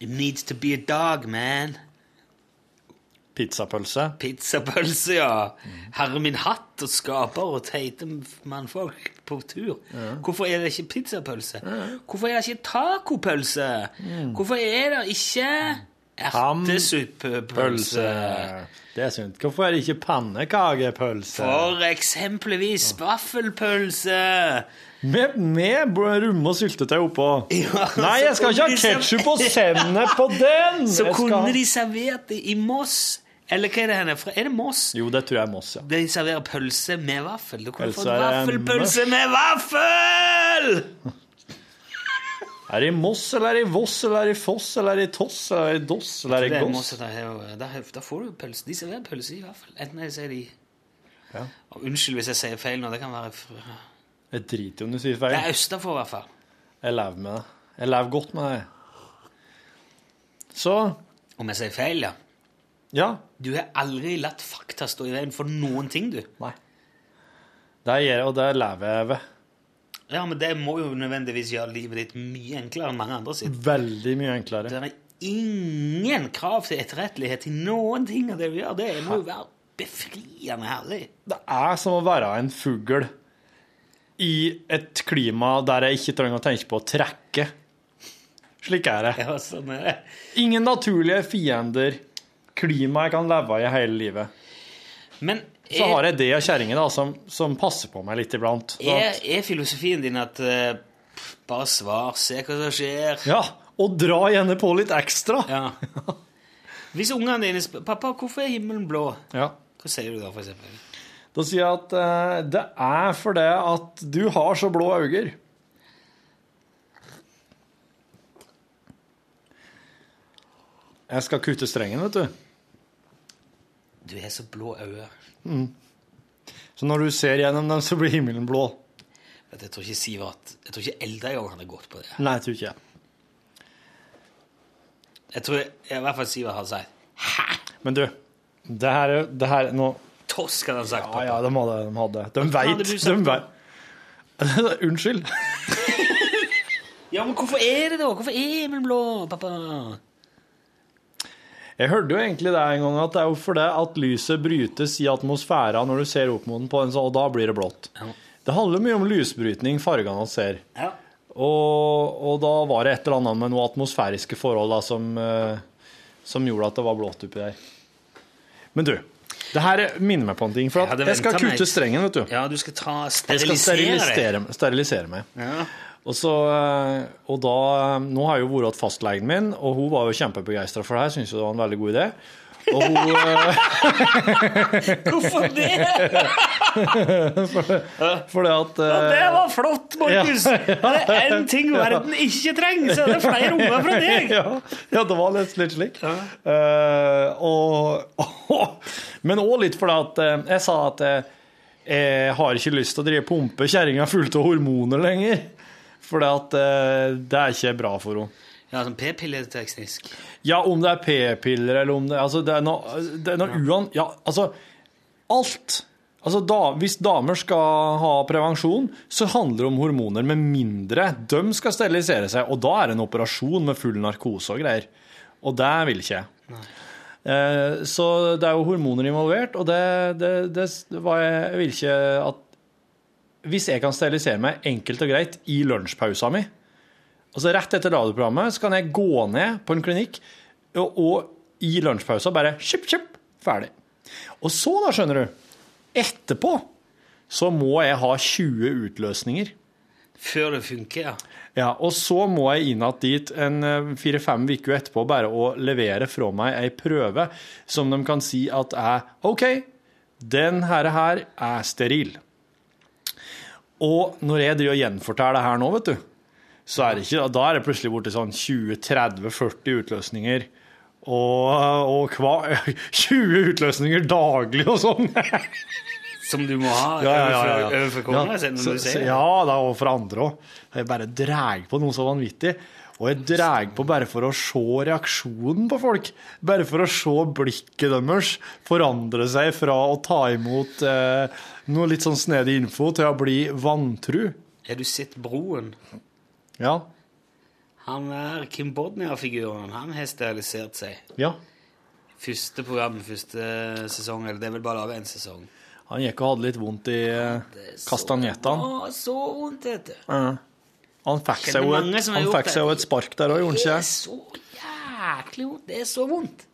It needs to be a dog, man. Pizzapølse. Pizzapølse, ja. Herre min hatt og skaper og teite mannfolk på tur. Hvorfor er det ikke pizzapølse? Hvorfor er det ikke tacopølse? Hvorfor er det ikke ertesuppepølse? Pølse. Det er sunt. Hvorfor er det ikke pannekakepølse? For eksempelvis vaffelpølse. Med, med rumme og syltetøy oppå. Ja, Nei, jeg skal ikke ha ketsjup og sennep på den! Så kunne ha- de servert det i Moss. Eller hva er det henne fra? Er det Moss? Jo, det tror jeg er Moss, ja. De serverer pølse med vaffel. Du kunne fått vaffelpølse med vaffel! Er det i Moss, eller er det i Voss, eller er det i Foss, eller er det i Toss, eller er det i Doss, eller er Det i Moss, Goss? Det er jo- da, da får du pølse. De serverer pølse i hvert fall. Enten jeg sier de Ja. Og Unnskyld hvis jeg sier feil nå. Det kan være for... Jeg driter jo om du sier feil. Det er østafor, i hvert fall. Jeg lever med det. Jeg lever godt med det. Så Om jeg sier feil, ja. ja. Du har aldri latt fakta stå i veien for noen ting, du. Nei. Det gjør jeg, og det lever jeg ved. Ja, men det må jo nødvendigvis gjøre livet ditt mye enklere enn mange andre sitt. Veldig mye enklere. Det er ingen krav til etterrettelighet i noen ting av det du gjør. Det må jo være befriende herlig. Det er som å være en fugl i et klima der jeg ikke trenger å tenke på å trekke. Slik er det. Ja, sånn er det. Ingen naturlige fiender. Klima jeg kan leve i hele livet. Men Så har jeg det av kjerringa som, som passer på meg litt iblant. Er, er filosofien din at uh, bare svar, se hva som skjer? Ja, og dra gjerne på litt ekstra. Ja. Hvis ungene dine spør 'Pappa, hvorfor er himmelen blå?' Ja. Hva sier du da, for eksempel? Da sier jeg at uh, det er fordi at du har så blå øyne. Jeg skal kutte strengen, vet du. Du har så blå øyne. Så når du ser gjennom dem, så blir himmelen blå. Jeg tror ikke Sivert Jeg tror ikke Eldregang hadde gått på det. Nei, jeg tror ikke jeg. Jeg tror i hvert fall Sivert hadde sagt Men du, det her, er- det her nå Tosk, hadde han sagt. Ja, pappa. ja, de hadde. De, hadde. de veit. De vet. Unnskyld. Ja, men hvorfor er det da? Hvorfor er himmelen blå, pappa? Jeg hørte jo egentlig det en gang, at det er jo fordi at lyset brytes i atmosfæra når du ser opp mot den, på en sånn, og da blir det blått. Ja. Det handler mye om lysbrytning, fargene vi ser. Ja. Og, og da var det et eller annet med noen atmosfæriske forhold da, som, eh, som gjorde at det var blått oppi der. Men du, det her minner meg på en ting. For Jeg jeg skal kutte meg- strengen, vet du. ja, du skal ta Jeg skal sterilisere sterilisere, sterilisere meg. Ja. Og, så, eh, og da Nå har jeg jo vært hos fastlegen min, og hun var jo kjempebegeistra for det her. Syns det var en veldig god idé. Og hun eh, Hvorfor det? Fordi at ja, Det var flott, Markus! Det er én ting verden ikke trenger, så er det flere unger fra deg! ja, ja, det var litt, litt slik. Uh, og, men òg litt fordi at uh, jeg sa at eh, jeg har ikke lyst til å drive pumpe kjerringa fullt av hormoner lenger. Fordi at eh, det er ikke bra for henne. Ja, sånn p-pilleteknisk. Ja, om det er p-piller eller om det Altså, det er noe, det er noe uan... Ja, altså Alt. Altså, da, hvis damer skal ha prevensjon, så handler det om hormoner, med mindre de skal sterilisere seg. Og da er det en operasjon med full narkose og greier. Og det vil ikke jeg. Eh, så det er jo hormoner involvert, og det, det, det, det var jeg, jeg vil ikke at Hvis jeg kan sterilisere meg enkelt og greit i lunsjpausa mi, Altså Rett etter radioprogrammet så kan jeg gå ned på en klinikk og, og i lunsjpausa bare kjipp, kjipp, ferdig. Og så, da, skjønner du, etterpå så må jeg ha 20 utløsninger. Før det funker, ja. Ja, Og så må jeg inn igjen dit en eh, fire-fem uker etterpå bare å levere fra meg ei prøve som de kan si at er OK, den her, her er steril. Og når jeg driver og gjenforteller det her nå, vet du, så er det ikke, da er det plutselig borti sånn 20-30-40 utløsninger. Og, og hva 20 utløsninger daglig og sånn! Som du må ha Ja, ja, ja, ja. overfor- kona Ja. Ja, da, er for andre òg. Jeg bare drar på noe så vanvittig. Og jeg drar på bare for å se reaksjonen på folk. Bare for å se blikket deres forandre seg fra å ta imot eh, noe litt sånn snedig info til å bli vantru. Har du sett Broen? Ja. Han er Kim Bodnia-figuren. Han har sterilisert seg. ja. Første program, første sesong. Eller det er vel bare av én sesong. Han gikk og hadde litt vondt i eh, så vondt, vet du. Ja. Han fikk seg jo et, han fikk seg et spark der òg, gjorde Det er så jæklig vondt. Det er så vondt.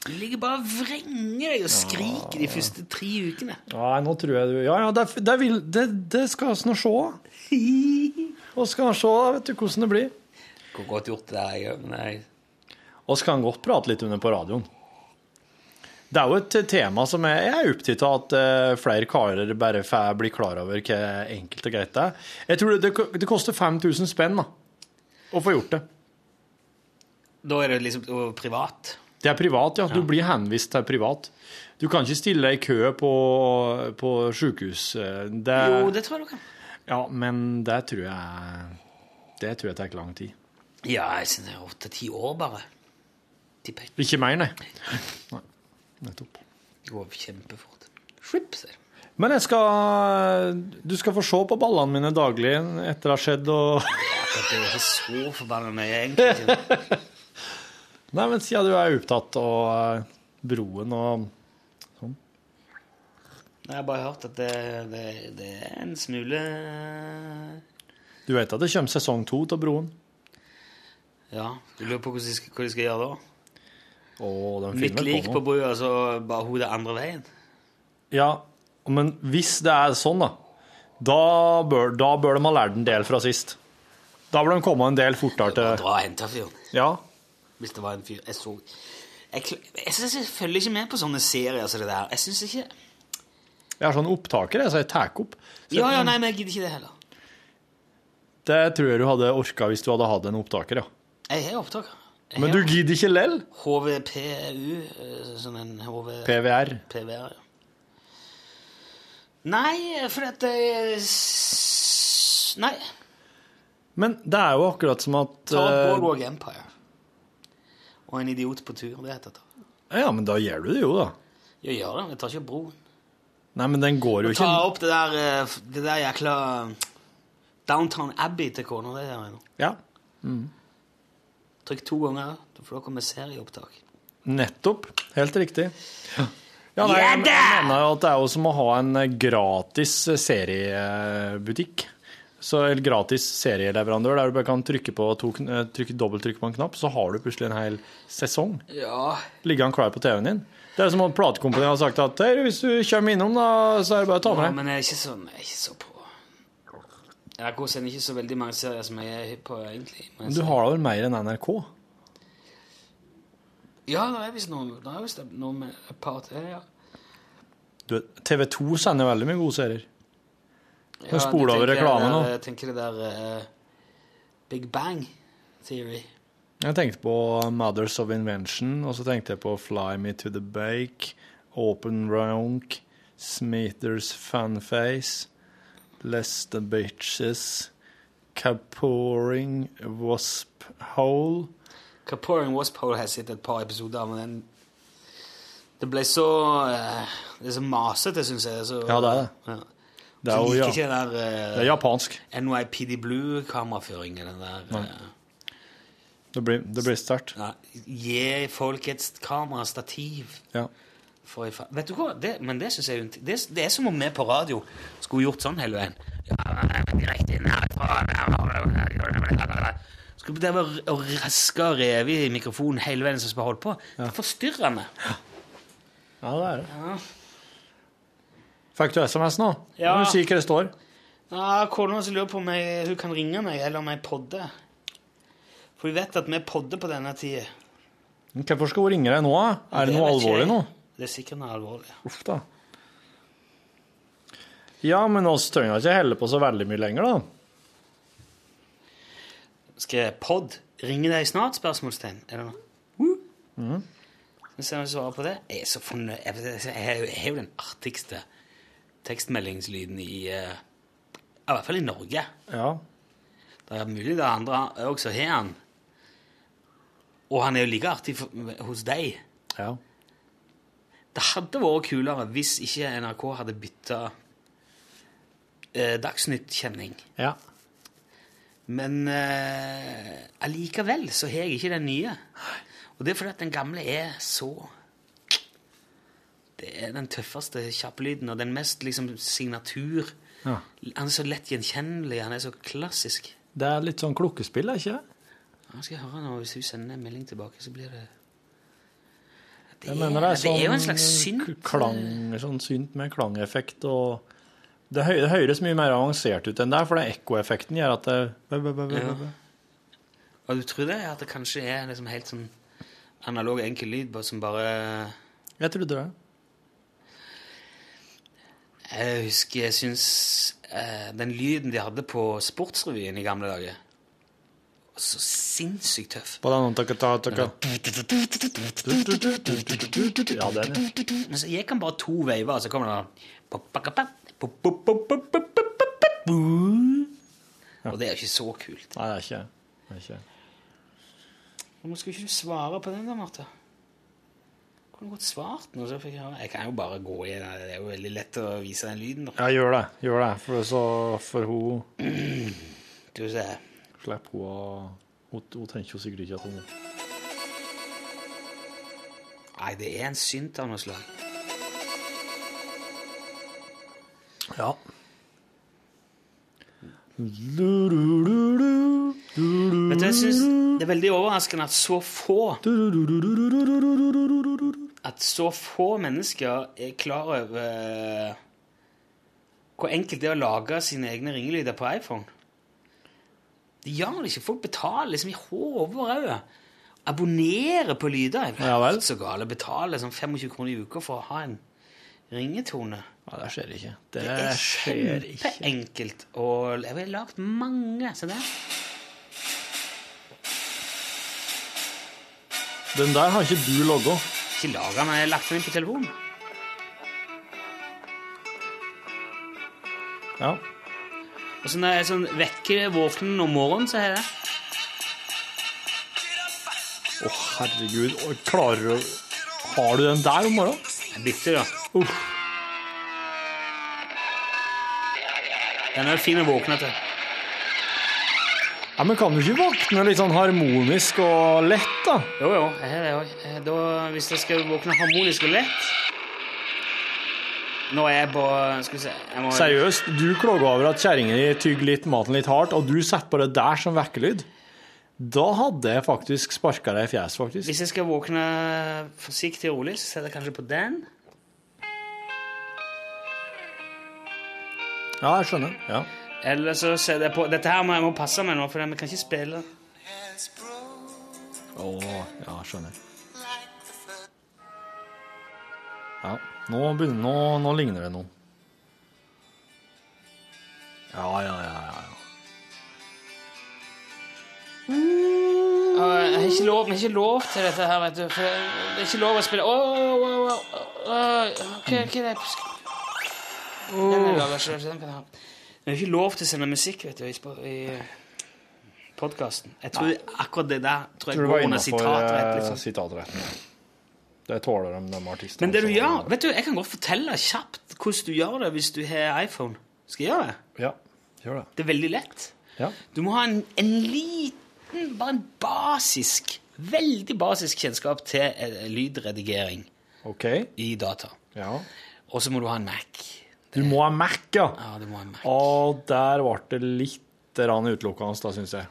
Du ligger bare og vrenger deg og skriker de første tre ukene. Nei, nå tror jeg du Ja, ja, det, det, vil, det, det skal vi nå se. Og skal vi se vet du hvordan det blir. Hvor godt gjort det er. så kan han godt prate litt under på radioen. Det er jo et tema som jeg jeg er opptatt av at eh, flere karer bare får bli klar over hva enkelt og greit det er. Jeg tror det, det, det koster 5000 spenn da, å få gjort det. Da er det liksom privat. Det er privat, ja. Du blir henvist til privat. Du kan ikke stille deg i kø på, på sykehus. Det, Jo, det tror jeg du kan. Ja, men det tror jeg Det tror jeg tar lang tid. Ja, jeg synes det er åtte-ti år, bare. Ikke mer, nei. nei. Nettopp. Det går kjempefort. Slipp, ser. Men jeg skal Du skal få se på ballene mine daglig etter det har skjedd og Det er ikke så forbanna nøye, egentlig. Nei, men siden du er opptatt av eh, broen og Jeg har bare hørt at det, det, det er en smule Du vet at det kommer sesong to av broen? Ja. Du lurer på hva de skal, hva de skal gjøre da? Den Litt lik på brua, så bare hodet andre veien. Ja, men hvis det er sånn, da, da bør, da bør de ha lært en del fra sist. Da bør de komme en del fortere til dra og hente fyren. Ja. Hvis det var en fyr Jeg så Jeg, jeg, jeg, jeg følger ikke med på sånne serier som det der. Jeg syns ikke Jeg er sånn opptaker, jeg, så jeg tar opp. Så Ja, ja, nei, men jeg gidder ikke det heller. Det tror jeg du hadde orka hvis du hadde hatt en opptaker, ja. Jeg har opptaker. Jeg Men du gidder ikke lell? HVPU, eh, sånn en HV... PVR. PVR, ja. Nei, for at det er Nei. Men det er jo akkurat som at Ta opp eh, Boardwalk Empire. Og en idiot på tur. Det heter det. Ja, men da gjør du det jo, da. Jeg gjør det, jeg tar ikke broen. Nei, men den går jo Ta ikke opp det der, eh, det der jækla Downtown Abbey til kona. Det gjør jeg nå. Ja, Trykk to ganger, da får dere med serieopptak. nettopp. Helt riktig. Ja, nei, jeg, jeg mener jo at det er jo som å ha en eh, gratis seriebutikk. Så eller gratis serieleverandør der du bare kan trykke, på to, eh, trykke dobbelttrykke på en knapp, så har du plutselig en hel sesong Ja. liggende klar på TV-en din. Det er som om platekompaniet har sagt at hey, hvis du kommer innom, da, så er det bare å ta med ja men jeg er ikke så, Jeg er ikke så på NRK sender ikke så veldig mange serier som jeg er hypp på, egentlig. Men du har da vel mer enn NRK? Ja, det er visst noe, det er visst noe med et par til, ja. Du TV 2 sender veldig mye gode serier. Ja, spoler over reklame nå. Jeg tenker det der uh, Big Bang Theory. Jeg tenkte på Mothers of Invention, og så tenkte jeg på Fly Me to the Bake, Open Ronk, Smithers Funface, Less the Bitches, Caporing Wasp Hole Caporing Wasp Hole har jeg sett et par episoder av, men den Det ble så eh, Det er så masete, syns jeg. Så, Ja, det er det. Ja. Det er jo ja, ikke den der uh, det er japansk. NYPD Blue-kameraføringen. Den der Nei. eh, Det blir, det blir sterkt. ja, Gi folk et kamerastativ. Ja. Vet du hva? Det, men det jeg det, det er som om vi på radio skulle gjort sånn hele veien. Skulle det være å raske og reve i mikrofonen hele veien som skal holde på. Det er forstyrrende. ja, det er det. Ja. Fikk du SMS nå? Ja. Må du si hva det står. Ja, Kona lurer på om jeg, hun kan ringe meg, eller om jeg podder. For vi vet at vi podder på denne tida. Hvorfor skal hun ringe deg nå? Er det noe alvorlig nå? Det er sikkert noe alvorlig. Uff da. Ja, men oss trenger ikke helle på så veldig mye lenger, da. Skal pod ringe deg snart? spørsmålstegn. Er det noe? Mhm. Skal vi se om jeg svarer på det. Jeg er så fornøyd. Jeg, har jo- den artigste tekstmeldingslyden i eh, I hvert fall i Norge. Ja. Det er mulig det er andre også har han. Og han er jo like artig for, hos deg. ja. Det hadde vært kulere hvis ikke NRK hadde bytta eh, Dagsnytt-kjenning. Ja. Men eh, allikevel så har jeg ikke den nye. Og det er fordi at den gamle er så Det er den tøffeste kjapplyden og den mest liksom signatur. Ja. Han er så lett gjenkjennelig, han er så klassisk. Det er litt sånn klokkespill, er ikke det? Ja, skal jeg høre nå, Hvis hun sender en melding tilbake, så blir det Det, Jeg mener det er, sånn det er jo en slags synt. klang, sånn synt med klangeffekt og det, hø det høres mye mer avansert ut enn det, for den ekkoeffekten gjør at det Ja. Og du tror det? At det kanskje er liksom helt sånn analog, enkel lyd bare som bare Jeg trodde det. Jeg husker jeg syns eh, den lyden de hadde på Sportsrevyen i gamle dager Så sinnssykt tøff. Den. Ja, den, ja. Men så gikk han bare to veiver, og så kommer det Og det er jo ikke så kult. Nei, det er ikke det. er ikke. Hvorfor skal ikke du svare på den da, Martha? Kunne godt svart noe, så fikk jeg høre. Jeg kan jo bare gå i det. Det er jo veldig lett å vise den lyden. da. Ja, gjør det. Gjør det. For, så, for hun Skal vi se. Slipper hun å hun, hun tenker jo sikkert ikke at hun Nei, det er en synt av noe slag. Ja. Vet du, jeg synes det er veldig overraskende at så få At så få mennesker er klar over eh, hvor enkelt det er å lage sine egne ringelyder på iPhone. De gjør det ikke. Folk betaler liksom i hodet øye. Abonnerer på lyder. Jeg Ja vel. så gale. Betaler sånn 25 kroner i uka for å ha en ringetone. Ja, det skjer ikke. Det, Det er kjempeenkelt. Og jeg har lagd mange. Se der. Den der har ikke du logga. Ikke laga den, jeg har lagt den inn på telefonen. Ja. Og så når jeg sånn vekker våknen om morgenen, så har jeg det. Å, herregud. Klarer du å Har du den der om morgenen? Jeg bytter, da. Uh. Den er fin å våkne til. Ja, men kan du ikke våkne litt sånn harmonisk og lett, da? Jo, jo. Jeg har det òg. Hvis jeg skal våkne harmonisk og lett Nå er jeg på Skal vi se må, Seriøst, du klager over at kjerringa di tygger litt maten litt hardt, og du setter på det der som vekkelyd. Da hadde jeg faktisk sparka deg i fjeset, faktisk. Hvis jeg skal våkne forsiktig og rolig, så setter jeg kanskje på den. Ja, jeg skjønner. Ja. Eller så setter jeg på Dette her må jeg må passe meg nå, for vi kan ikke spille. Å, ja, skjønner. Ja. Nå, begynner, nå, nå ligner det noe. Ja, ja, ja, ja. ja. Jeg har ikke lov, ikke lov til dette her, vet du. For det er ikke lov å spille oh, oh, oh, Hva er det Den er ikke lov til å sende musikk, vet du, i, i podkasten. Jeg tror akkurat det der tror jeg Tror går under innafor sitatrett. Liksom. Det tåler de, de artistene. Men det du gjør Vet du, Jeg kan godt fortelle kjapt hvordan du gjør det hvis du har iPhone. Skal jeg gjøre det? Ja, gjør det. Det er veldig lett. Ja. Du må ha en, en liten, bare en basisk, veldig basisk kjennskap til eh, lydredigering OK. i data. Ja. Og så må du ha en Mac. Du må ha Mac, ja. Ja, du må ha en Mac. Og der ble det litt utelukkende, da, syns jeg.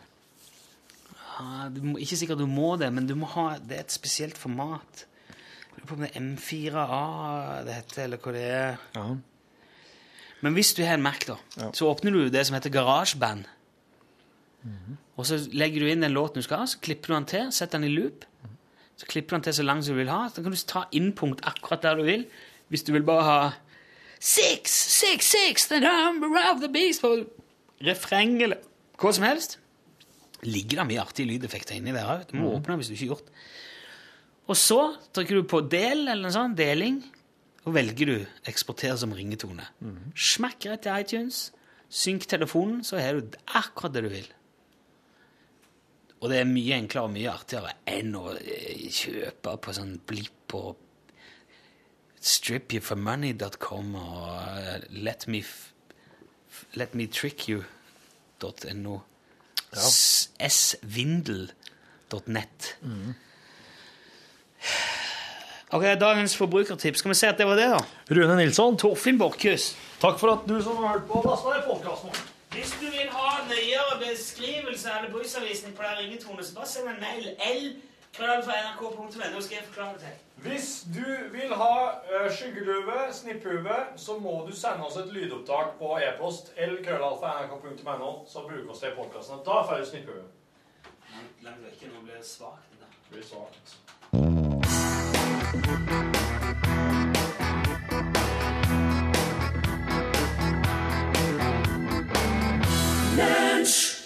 Ja, du må, ikke sikkert du må det, men du må ha, det er et spesielt format. Lurer på om det er M4A det heter, eller hva det er. Ja. Men hvis du har en Mac, da, så åpner du det som heter GarageBand. Og så legger du inn den låten du skal ha, så klipper du den til, setter den i loop. Så klipper du den til så lang som du vil ha. Så kan du ta innpunkt akkurat der du vil. Hvis du vil bare ha Six, six, six, the number of the beast på refreng eller hva som helst. Ligger det mye artige lydeffekter inni der òg. Du må åpne hvis du ikke har gjort det. Og så trykker du på del eller noe sånt, deling, og velger du eksportere som ringetone. Smakk rett til iTunes, synk telefonen, så har du akkurat det du vil. Og det er mye enklere og mye artigere enn å eh, kjøpe på sånn blipp på stripyouformoney.com og eh, let me, let me trick you.no. svindel.net. Ok, dagens forbrukertips. Skal vi se at det var det, da? Rune Nilsson, Torfinn Borchhus. takk for at du som har hørt på, lasta ned podkasten vår. Hvis du vil ha nøyere beskrivelse eller bruksanvisning på den ringetone, så bare send en mail. L. Krøll fra nrk.no skal jeg forklare det til. Hvis du vil ha uh, skyggelue, snipphue, så må du sende oss et lydopptak på e-post lkrøllalfa.nrk.no, så bruker oss det i podkasten. Da får du snipphue. Langt ikke nå blir det svakt. Det blir svakt. Lunsj!